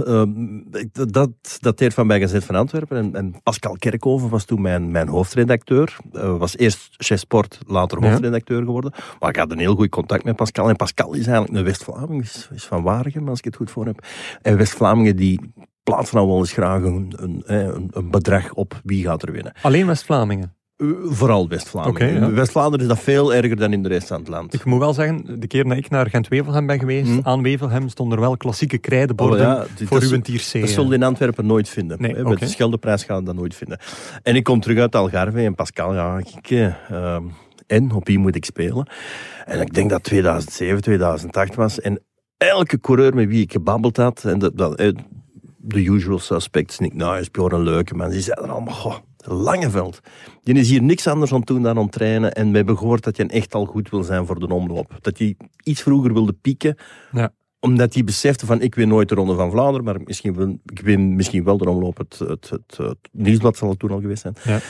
ik- dat dateert van bij Gazet van Antwerpen. En, en Pascal Kerkhoven was toen mijn, mijn hoofdredacteur. Eh, was eerst chef sport, later Ja. hoofdredacteur geworden. Maar ik had een heel goed contact met Pascal. En Pascal is eigenlijk een West-Vlaming, is, is van Waregem, als ik het goed voor heb. En West-Vlamingen die plaatsen nou wel eens graag een, een, een, een bedrag op wie gaat er winnen. Alleen West-Vlamingen. Vooral West-Vlaanderen. Ja. In West-Vlaanderen is dat veel erger dan in de rest van het land. Ik moet wel zeggen, de keer dat ik naar Gent-Wevelgem ben geweest, Hm. aan Wevelgem stonden er wel klassieke krijdenborden Oh ja, dit- voor uw tier C. Dat zul je in Antwerpen nooit vinden. Nee. Met de Scheldeprijs gaan we dat nooit vinden. En ik kom terug uit Algarve en Pascal, ja, ik, eh, ehm, en op wie moet ik spelen? En ik denk dat 2007, 2008 was. En elke coureur met wie ik gebabbeld had, en dat, dat, eh, de usual suspects, Nick Nuis, Bjorn Leukeman, die zeiden allemaal, goh, Langeveld. Die is hier niks anders aan doen dan aan trainen. En we hebben gehoord dat je echt al goed wil zijn voor de omloop. Dat hij iets vroeger wilde pieken Ja. omdat hij besefte van, ik win nooit de Ronde van Vlaanderen, maar misschien wil, ik win misschien wel de omloop. Het, het, het, het nieuwsblad zal het toen al geweest zijn. Ja.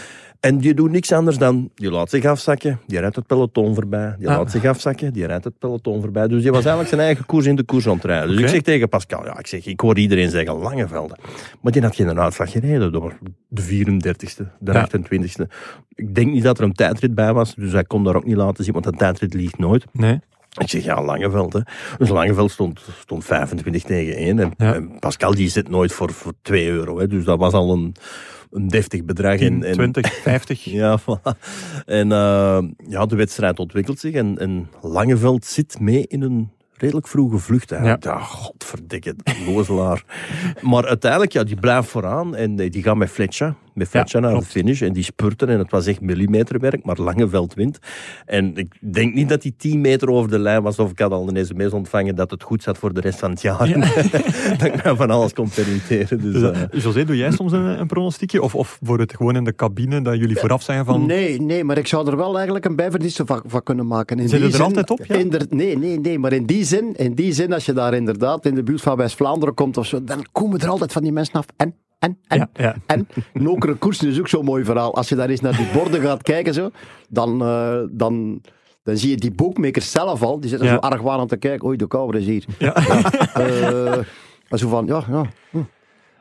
En die doet niks anders dan, die laat zich afzakken, die rijdt het peloton voorbij, die Ah. laat zich afzakken, die rijdt het peloton voorbij. Dus die was eigenlijk zijn eigen koers in de koers aan het rijden. Dus ik zeg tegen Pascal, ja, ik zeg, ik hoor iedereen zeggen Langevelden. Maar die had geen uitslag gereden door de 34ste, de Ja. 28ste. Ik denk niet dat er een tijdrit bij was, dus hij kon daar ook niet laten zien, want een tijdrit liegt nooit. Nee. Ik zeg, ja, Langeveld. Hè. Dus Langeveld stond, stond 25 tegen 1. En, Ja. en Pascal die zit nooit voor, voor 2 euro. Hè. Dus dat was al een, een deftig bedrag. 10, en, en, 20, 50. Ja, voilà. En ja, de wedstrijd ontwikkelt zich. En, en Langeveld zit mee in een redelijk vroege vlucht. Eigenlijk. Ja. godverdikke, lozelaar. maar uiteindelijk, ja, die blijft vooraan. En eh, die gaat met Fletcher, met Fletcher naar de klopt. finish. En die spurten en het was echt millimeterwerk, maar lange veldwind. En ik denk niet dat die 10 meter over de lijn was, of ik had al een sms ontvangen dat het goed zat voor de rest van het jaar. dat ik mij van alles kon permitteren. Dus, Dus, eh, José, doe jij soms een, een pronostiekje? Of, of wordt het gewoon in de cabine dat jullie vooraf zeggen van... Nee, nee, maar ik zou er wel eigenlijk een bijverdienste van, van kunnen maken. In Zit er altijd op, ja? nee, nee, nee, maar in die, zin, in die zin, als je daar inderdaad in de buurt van West-Vlaanderen komt of zo, dan komen er altijd van die mensen af. En, en, en, Ja, ja. en. Nokere koersen is ook zo'n mooi verhaal. Als je daar eens naar die borden gaat kijken, zo, dan, eh, dan, dan zie je die bookmakers zelf al, die zitten Ja. zo argwanend te kijken. Oei, de kouwer is hier. Ja. Eh, en zo van, ja, ja. hm.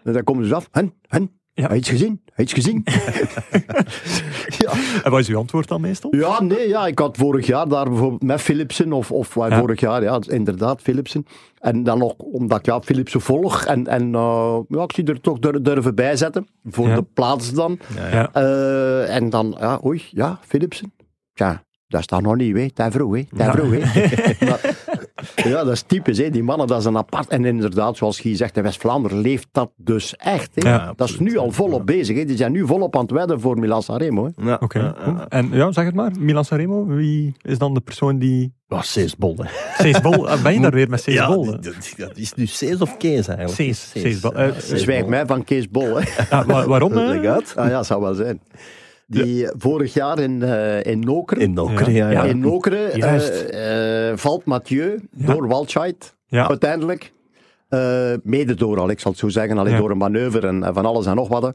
En dan komen ze af. En, en, Ja. heb je iets gezien? Heb je iets gezien? [LAUGHS] ja. En wat is uw antwoord dan meestal? Ja, nee, ja, ik had vorig jaar daar bijvoorbeeld met Philipsen, of, of Ja. vorig jaar, ja, inderdaad, Philipsen. En dan nog, omdat ik ja, Philipsen volg, en, en eh, ja, ik zie er toch dur- durven bij zetten, voor Ja. de plaats dan. Eh, en dan, ja, oei, ja, Philipsen. Ja, dat staat nog niet, hè. Ten vroeg, hè. Ten vroeg, hè. [LAUGHS] Maar, [LAUGHS] ja, dat is typisch, hè. Die mannen, dat is een apart. En inderdaad, zoals Guy zegt, in West-Vlaanderen leeft dat dus echt, hè. Ja, dat is nu al volop bezig, hè. Die zijn nu volop aan het wedden voor Milan Sanremo, hè. ja, Oké. ja, ja. goed. En ja, zeg het maar. Milan Sanremo, wie is dan de persoon die... Oh, Cees Bol, hè. Eh, ben je daar weer met Cees Ja, Bol? hè? dat is nu Cees of Kees eigenlijk? Cees, Cees Bol. Eh, Cees Zwijg mij van Kees Bol, hè. Ja, waarom? [LAUGHS] eh? Leg uit. Ah ja, zou wel zijn. Die eh, vorig jaar in, eh in Nokeren, In Nokeren, Ja. ja. ja. in Nokeren eh, valt Mathieu Ja. door Walscheid Ja. uiteindelijk. Eh, mede door, al, ik zal het zo zeggen, alleen Ja. door een manoeuvre en, en van alles en nog wat.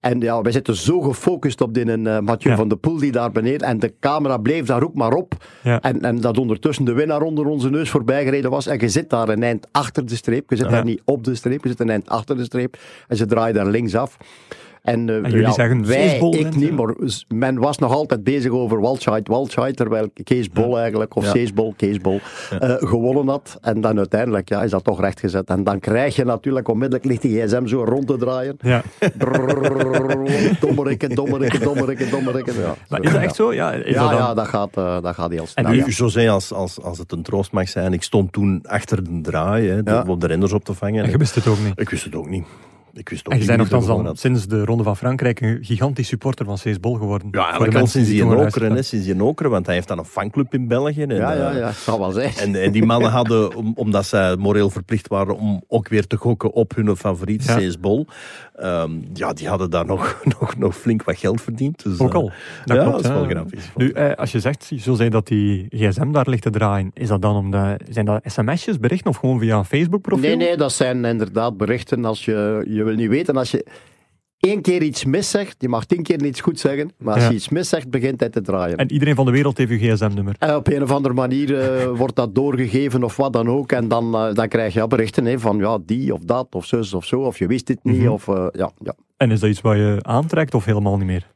En ja, wij zitten zo gefocust op die eh, Mathieu Ja. van der Poel die daar beneden. En de camera bleef daar ook maar op. Ja. En, en dat ondertussen de winnaar onder onze neus voorbij gereden was. En je zit daar een eind achter de streep. Je zit Ja. daar niet op de streep, je zit een eind achter de streep. En ze draaien daar linksaf. En, eh, En jullie zeggen wij, ik niet, maar men was nog altijd bezig over Walscheid, Walscheid, terwijl Kees Bol eigenlijk, of Ja. Cees Bol, Kees Bol, eh, gewonnen had. En dan uiteindelijk ja, is dat toch rechtgezet. En dan krijg je natuurlijk onmiddellijk ligt die gsm zo rond te draaien. Ja. Dommerikken, dommerikken, dommerikken. Ja, Maar is dat echt zo? Ja, is Ja, dat ja dat, gaat, dat gaat heel snel. En Nu. José, als, als, als het een troost mag zijn, ik stond toen achter de draai, hè, om de renners op te vangen. En je wist het ook niet. Ik wist het ook niet. Ik wist ook En je niet bent nogthans had. sinds de Ronde van Frankrijk een gigantisch supporter van Cees Bol geworden. Ja, eigenlijk al sinds die toen in. Okeren, hè, sinds die in Okeren, want hij heeft dan een fanclub in België. En, ja, ja, eh, ja, zal wel zijn. En, en die mannen hadden, om- omdat zij moreel verplicht waren om ook weer te gokken op hun favoriet, Ja. Cees Bol, ehm, ja, die hadden daar nog, [LAUGHS] nog, nog flink wat geld verdiend. Dus, Ook eh, al. Dat ja, klopt, dat is wel grappig. Nu, eh, als je zegt, José, dat die gsm daar ligt te draaien, is dat dan om de, zijn dat sms'jes, berichten of gewoon via een Facebook-profiel? Nee, nee, dat zijn inderdaad berichten. Als je, je wil niet weten, als je één keer iets mis zegt, je mag tien keer iets goed zeggen, maar als Ja. je iets mis zegt, begint hij te draaien. En iedereen van de wereld heeft uw gsm-nummer. En op een of andere manier eh, [LAUGHS] wordt dat doorgegeven of wat dan ook. En dan, eh, dan krijg je ja, berichten hè, van ja, die of dat, of zus of zo, of je wist dit niet. Mhm. Of, eh, ja, ja. En is dat iets wat je aantrekt of helemaal niet meer?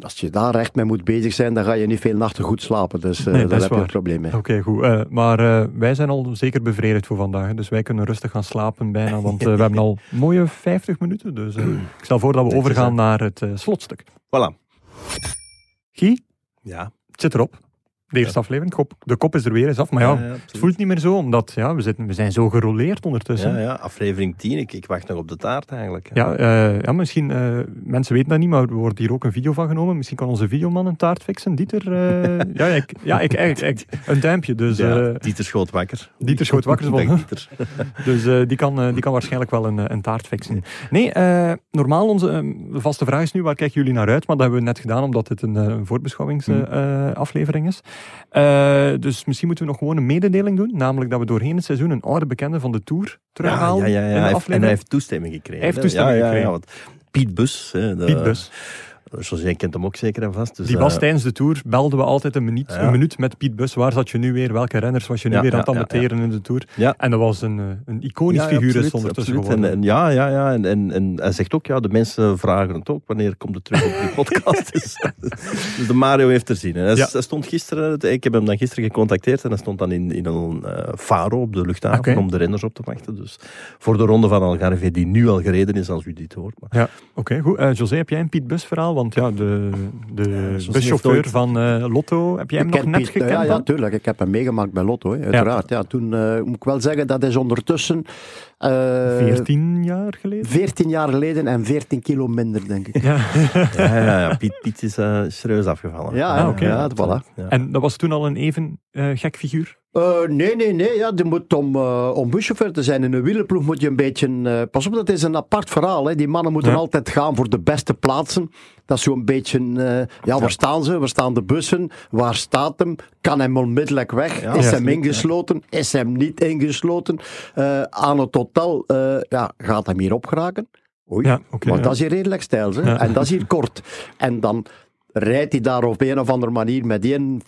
Als je daar echt mee moet bezig zijn, dan ga je niet veel nachten goed slapen. Dus eh Nee, daar heb je een probleem mee. Oké, goed. Eh, maar eh, wij zijn al zeker bevredigd voor vandaag. Dus wij kunnen rustig gaan slapen bijna. Want we hebben al mooie 50 minuten. Dus eh, ik stel voor dat we overgaan naar het slotstuk. Voilà. Guy, Ja. het zit erop. De eerste aflevering. Kop, de kop is er weer eens af. Maar ja, het voelt niet meer zo. Omdat ja, we, zitten, we zijn zo geroleerd ondertussen. Ja, ja, aflevering 10. Ik, ik wacht nog op de taart eigenlijk. Ja, eh, ja misschien, eh, mensen weten dat niet, maar er wordt hier ook een video van genomen. Misschien kan onze videoman een taart fixen. Dieter, eh, ja, ik, ja ik, ik- een duimpje. Dus, Dieter schoot wakker. Dieter schoot wakker? Dieter. [LAUGHS] dus die, kan, die kan waarschijnlijk wel een, een taart fixen. Nee, normaal onze eh, vaste vraag is nu, waar kijken jullie naar uit? Maar dat hebben we net gedaan, omdat dit eh, een voorbeschouwingsaflevering is. Eh, dus misschien moeten we nog gewoon een mededeling doen. Namelijk dat we doorheen het seizoen een oude bekende van de Tour terughalen. ja, ja, ja. in de Hij heeft- en hij heeft toestemming gekregen. Hij heeft toestemming ja, ja, gekregen. Piet Bus. Hè, de, Piet Bus. José kent hem ook zeker en vast. Dus, Die was eh, tijdens de Tour, belden we altijd een minuut, Ja. een minuut met Piet Bus. Waar zat je nu weer? Welke renners was je nu Ja, weer aan het ja, ambeteren in de Tour? Ja. En dat was een, eh, een iconisch figuur is ondertussen. En, geworden. en ja, ja, ja. En, en, en hij zegt ook, ja, de mensen vragen het ook. Wanneer komt het terug op die [LAUGHS] podcast? dus, dus de Mario heeft er zin in. Hij, stond gisteren, ik heb hem dan gisteren gecontacteerd en hij stond dan in, in een eh, faro op de luchthaven om de renners op te wachten. Dus voor de ronde van Algarve, die nu al gereden is als u dit hoort. Maar Ja, oké, goed. José, heb jij een Piet Bus verhaal? Want ja, de, de José buschauffeur van eh, Lotto, heb jij hem Ik nog net gekend? Ja, ja, tuurlijk. Ik heb hem meegemaakt bij Lotto, hè, uiteraard. Ja. toen eh, moet ik wel zeggen, dat is ondertussen... eh 14 jaar geleden? 14 jaar geleden en 14 kilo minder, denk ik. Ja. [LAUGHS] Ja, ja, ja. Piet, Piet is serieus afgevallen. Ja, Ah, oké. ja, voilà. Ja. En dat was toen al een even eh, gek figuur? Eh, nee, nee, nee. Ja, je moet om, eh om buschauffeur te zijn in een wielerploeg moet je een beetje... eh, pas op, dat is een apart verhaal. Hè. Die mannen moeten Ja. altijd gaan voor de beste plaatsen. Dat is zo'n beetje... ja, waar staan ze? Waar staan de bussen? Waar staat hem? Kan hem onmiddellijk weg? Ja, is hem ingesloten? Is hem niet ingesloten? Aan het totaal eh, ja, gaat hem hier opgeraken? Oei. Ja, ja. dat is hier redelijk stijl. Hè? En dat is hier kort. En dan rijdt hij daar op een of andere manier met één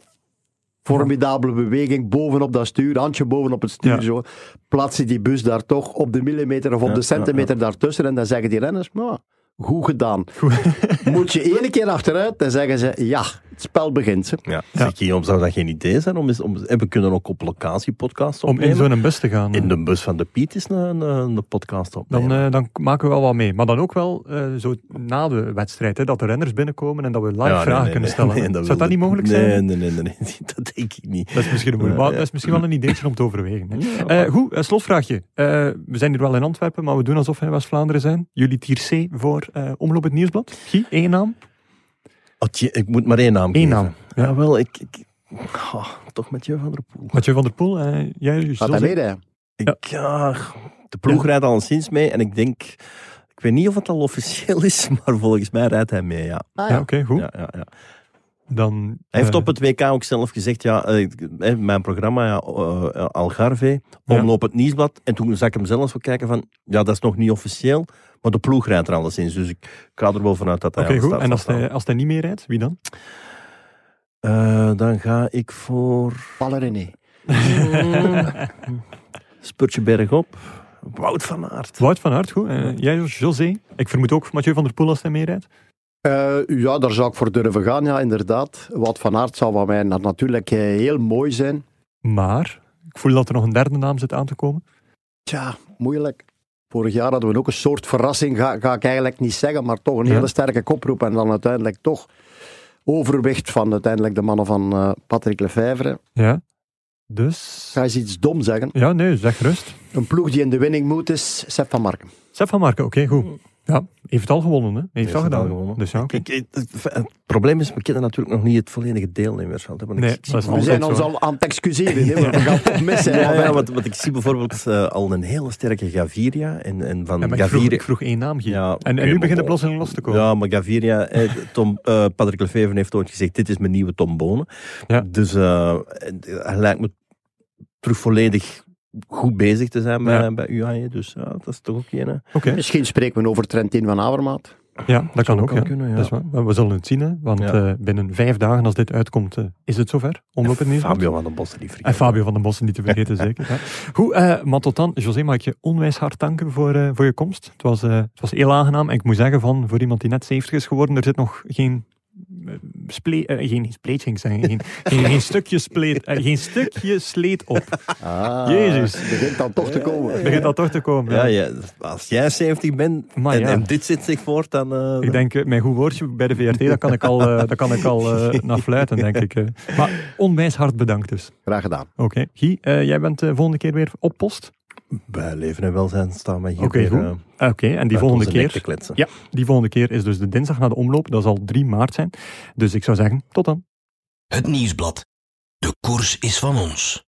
formidabele beweging bovenop dat stuur, handje bovenop het stuur, Ja. zo, plaatst hij die bus daar toch op de millimeter of op Ja, de ja, centimeter daartussen en dan zeggen die renners, nou, goed gedaan. Moet je één keer achteruit, dan zeggen ze, ja, spel begint. Hè. Ja. Ja. Zeg, Guillaume, zou dat geen idee zijn? Om, eens- om, en we kunnen ook op locatie podcasts Om in opnemen. zo'n bus te gaan. In eh. de bus van de Piet is een, een, een podcast opnemen. Dan, eh, dan maken we wel wat mee. Maar dan ook wel eh, zo na de wedstrijd, hè, dat de renners binnenkomen en dat we live Ja, nee, vragen nee, kunnen nee, stellen. nee, Zou dat niet mogelijk nee, zijn? Nee, nee, nee, [LAUGHS] nee, dat denk ik niet. Dat is misschien, een maar ja. dat is misschien wel een ideetje om te overwegen. Hè. Ja, Eh, goed, een slotvraagje. Eh, we zijn hier wel in Antwerpen, maar we doen alsof we in West-Vlaanderen zijn. Jullie tier C voor eh, Omloop het Nieuwsblad. Guy, één naam? Oh, ik moet maar één naam Eén geven. naam, ja. Wel, ik... ik ah, toch met jou van der Poel. Mathieu van der Poel, eh, jij, Gaat hij mee, hè? Ik, ja, de ploeg rijdt al sinds mee en ik denk... Ik weet niet of het al officieel is, [LAUGHS] maar volgens mij rijdt hij mee, ja. Ah, Ja, ja. oké, goed. ja, ja, ja. Dan, Hij heeft eh, op het WK ook zelf gezegd, ja, eh, mijn programma, ja, eh, Algarve, omloop het nieuwsblad. En toen zag ik hem zelf ook kijken van, ja, dat is nog niet officieel, maar de ploeg rijdt er alleszins. Dus ik ga er wel vanuit dat hij Oké, goed. En als hij, als hij niet meer rijdt, wie dan? Eh, dan ga ik voor René. [LAUGHS] Spurtje bergop, Wout van Aert. Wout van Aert, goed. Jij, José? Ik vermoed ook Mathieu van der Poel als hij mee Eh, ja, daar zou ik voor durven gaan, ja, inderdaad. Wat van Aert zou van mij na- natuurlijk eh, heel mooi zijn. Maar, ik voel dat er nog een derde naam zit aan te komen. Tja, moeilijk. Vorig jaar hadden we ook een soort verrassing, ga, ga ik eigenlijk niet zeggen, maar toch een Ja. hele sterke koproep. En dan uiteindelijk toch overwicht van uiteindelijk de mannen van eh, Patrick Lefevre. Ja. Dus... Ga eens iets dom zeggen. Ja, nee, zeg rust. Een ploeg die in de winning moet is Sepp van Marken. Sef van Marken, oké, goed. Ja, heeft het al gewonnen, hè? Heeft, Heeft het al gedaan. gewonnen. Dus ja. Ik, ik- het, het probleem is, we kennen natuurlijk nog niet het volledige deelnemersveld. hè, want Nee, ik, We zijn ons zo. al aan het excuseren, hè, we gaan toch mis zijn. Ja, ja, want, want ik zie bijvoorbeeld eh, al een hele sterke Gaviria. En, en van Ja, maar ik, vroeg, Gaviria... ik vroeg één naam, Guy. Ja, en, nu maar begint het bon. plotseling los te komen. Ja, maar Gaviria, eh, Tom, eh, Patrick Lefevre heeft ooit gezegd, dit is mijn nieuwe Tom Bonen. Ja. Dus eh, hij lijkt me terug volledig goed bezig te zijn bij, Ja. bij UAE. Dus ja, dat is toch ook een... hè. Oké, Misschien spreken we over Trentin van Avermaat. ja, dat kan ook. kan Ja. kunnen, ja. Dat is waar. We zullen het zien, hè, want Ja. eh, binnen vijf dagen, als dit uitkomt, eh, is het zover. Omloop het nieuws. Fabio van den Bossen, En vergeten. Fabio van den Bossen niet te vergeten, [LAUGHS] zeker. Ja. Goed, eh, maar tot dan, José, mag ik je onwijs hard danken voor, eh, voor je komst. Het was, eh, het was heel aangenaam. En ik moet zeggen, van, voor iemand die net 70 is geworden, er zit nog geen... eh, eh, geen spleet ging zeggen, geen, geen, geen [LAUGHS] stukje spleet, eh, geen stukje sleet op. Ah, Jezus. Het begint dan toch te komen. Het begint dat toch te komen. Ja, ja. als jij 70 bent Maar en, ja. en dit zit zich voort, dan... Ik denk, mijn goed woordje bij de VRT, dat kan ik al, dat kan ik al [LAUGHS] naar fluiten, denk ik. Maar onwijs hard bedankt dus. Graag gedaan. Oké. Guy, eh, jij bent de volgende keer weer op post. Bij Leven en Welzijn staan we hier Oké, goed. eh, Oké, en die volgende keer... Ja, die volgende keer is dus de dinsdag na de omloop. Dat zal 3 maart zijn. Dus ik zou zeggen, tot dan. Het Nieuwsblad. De koers is van ons.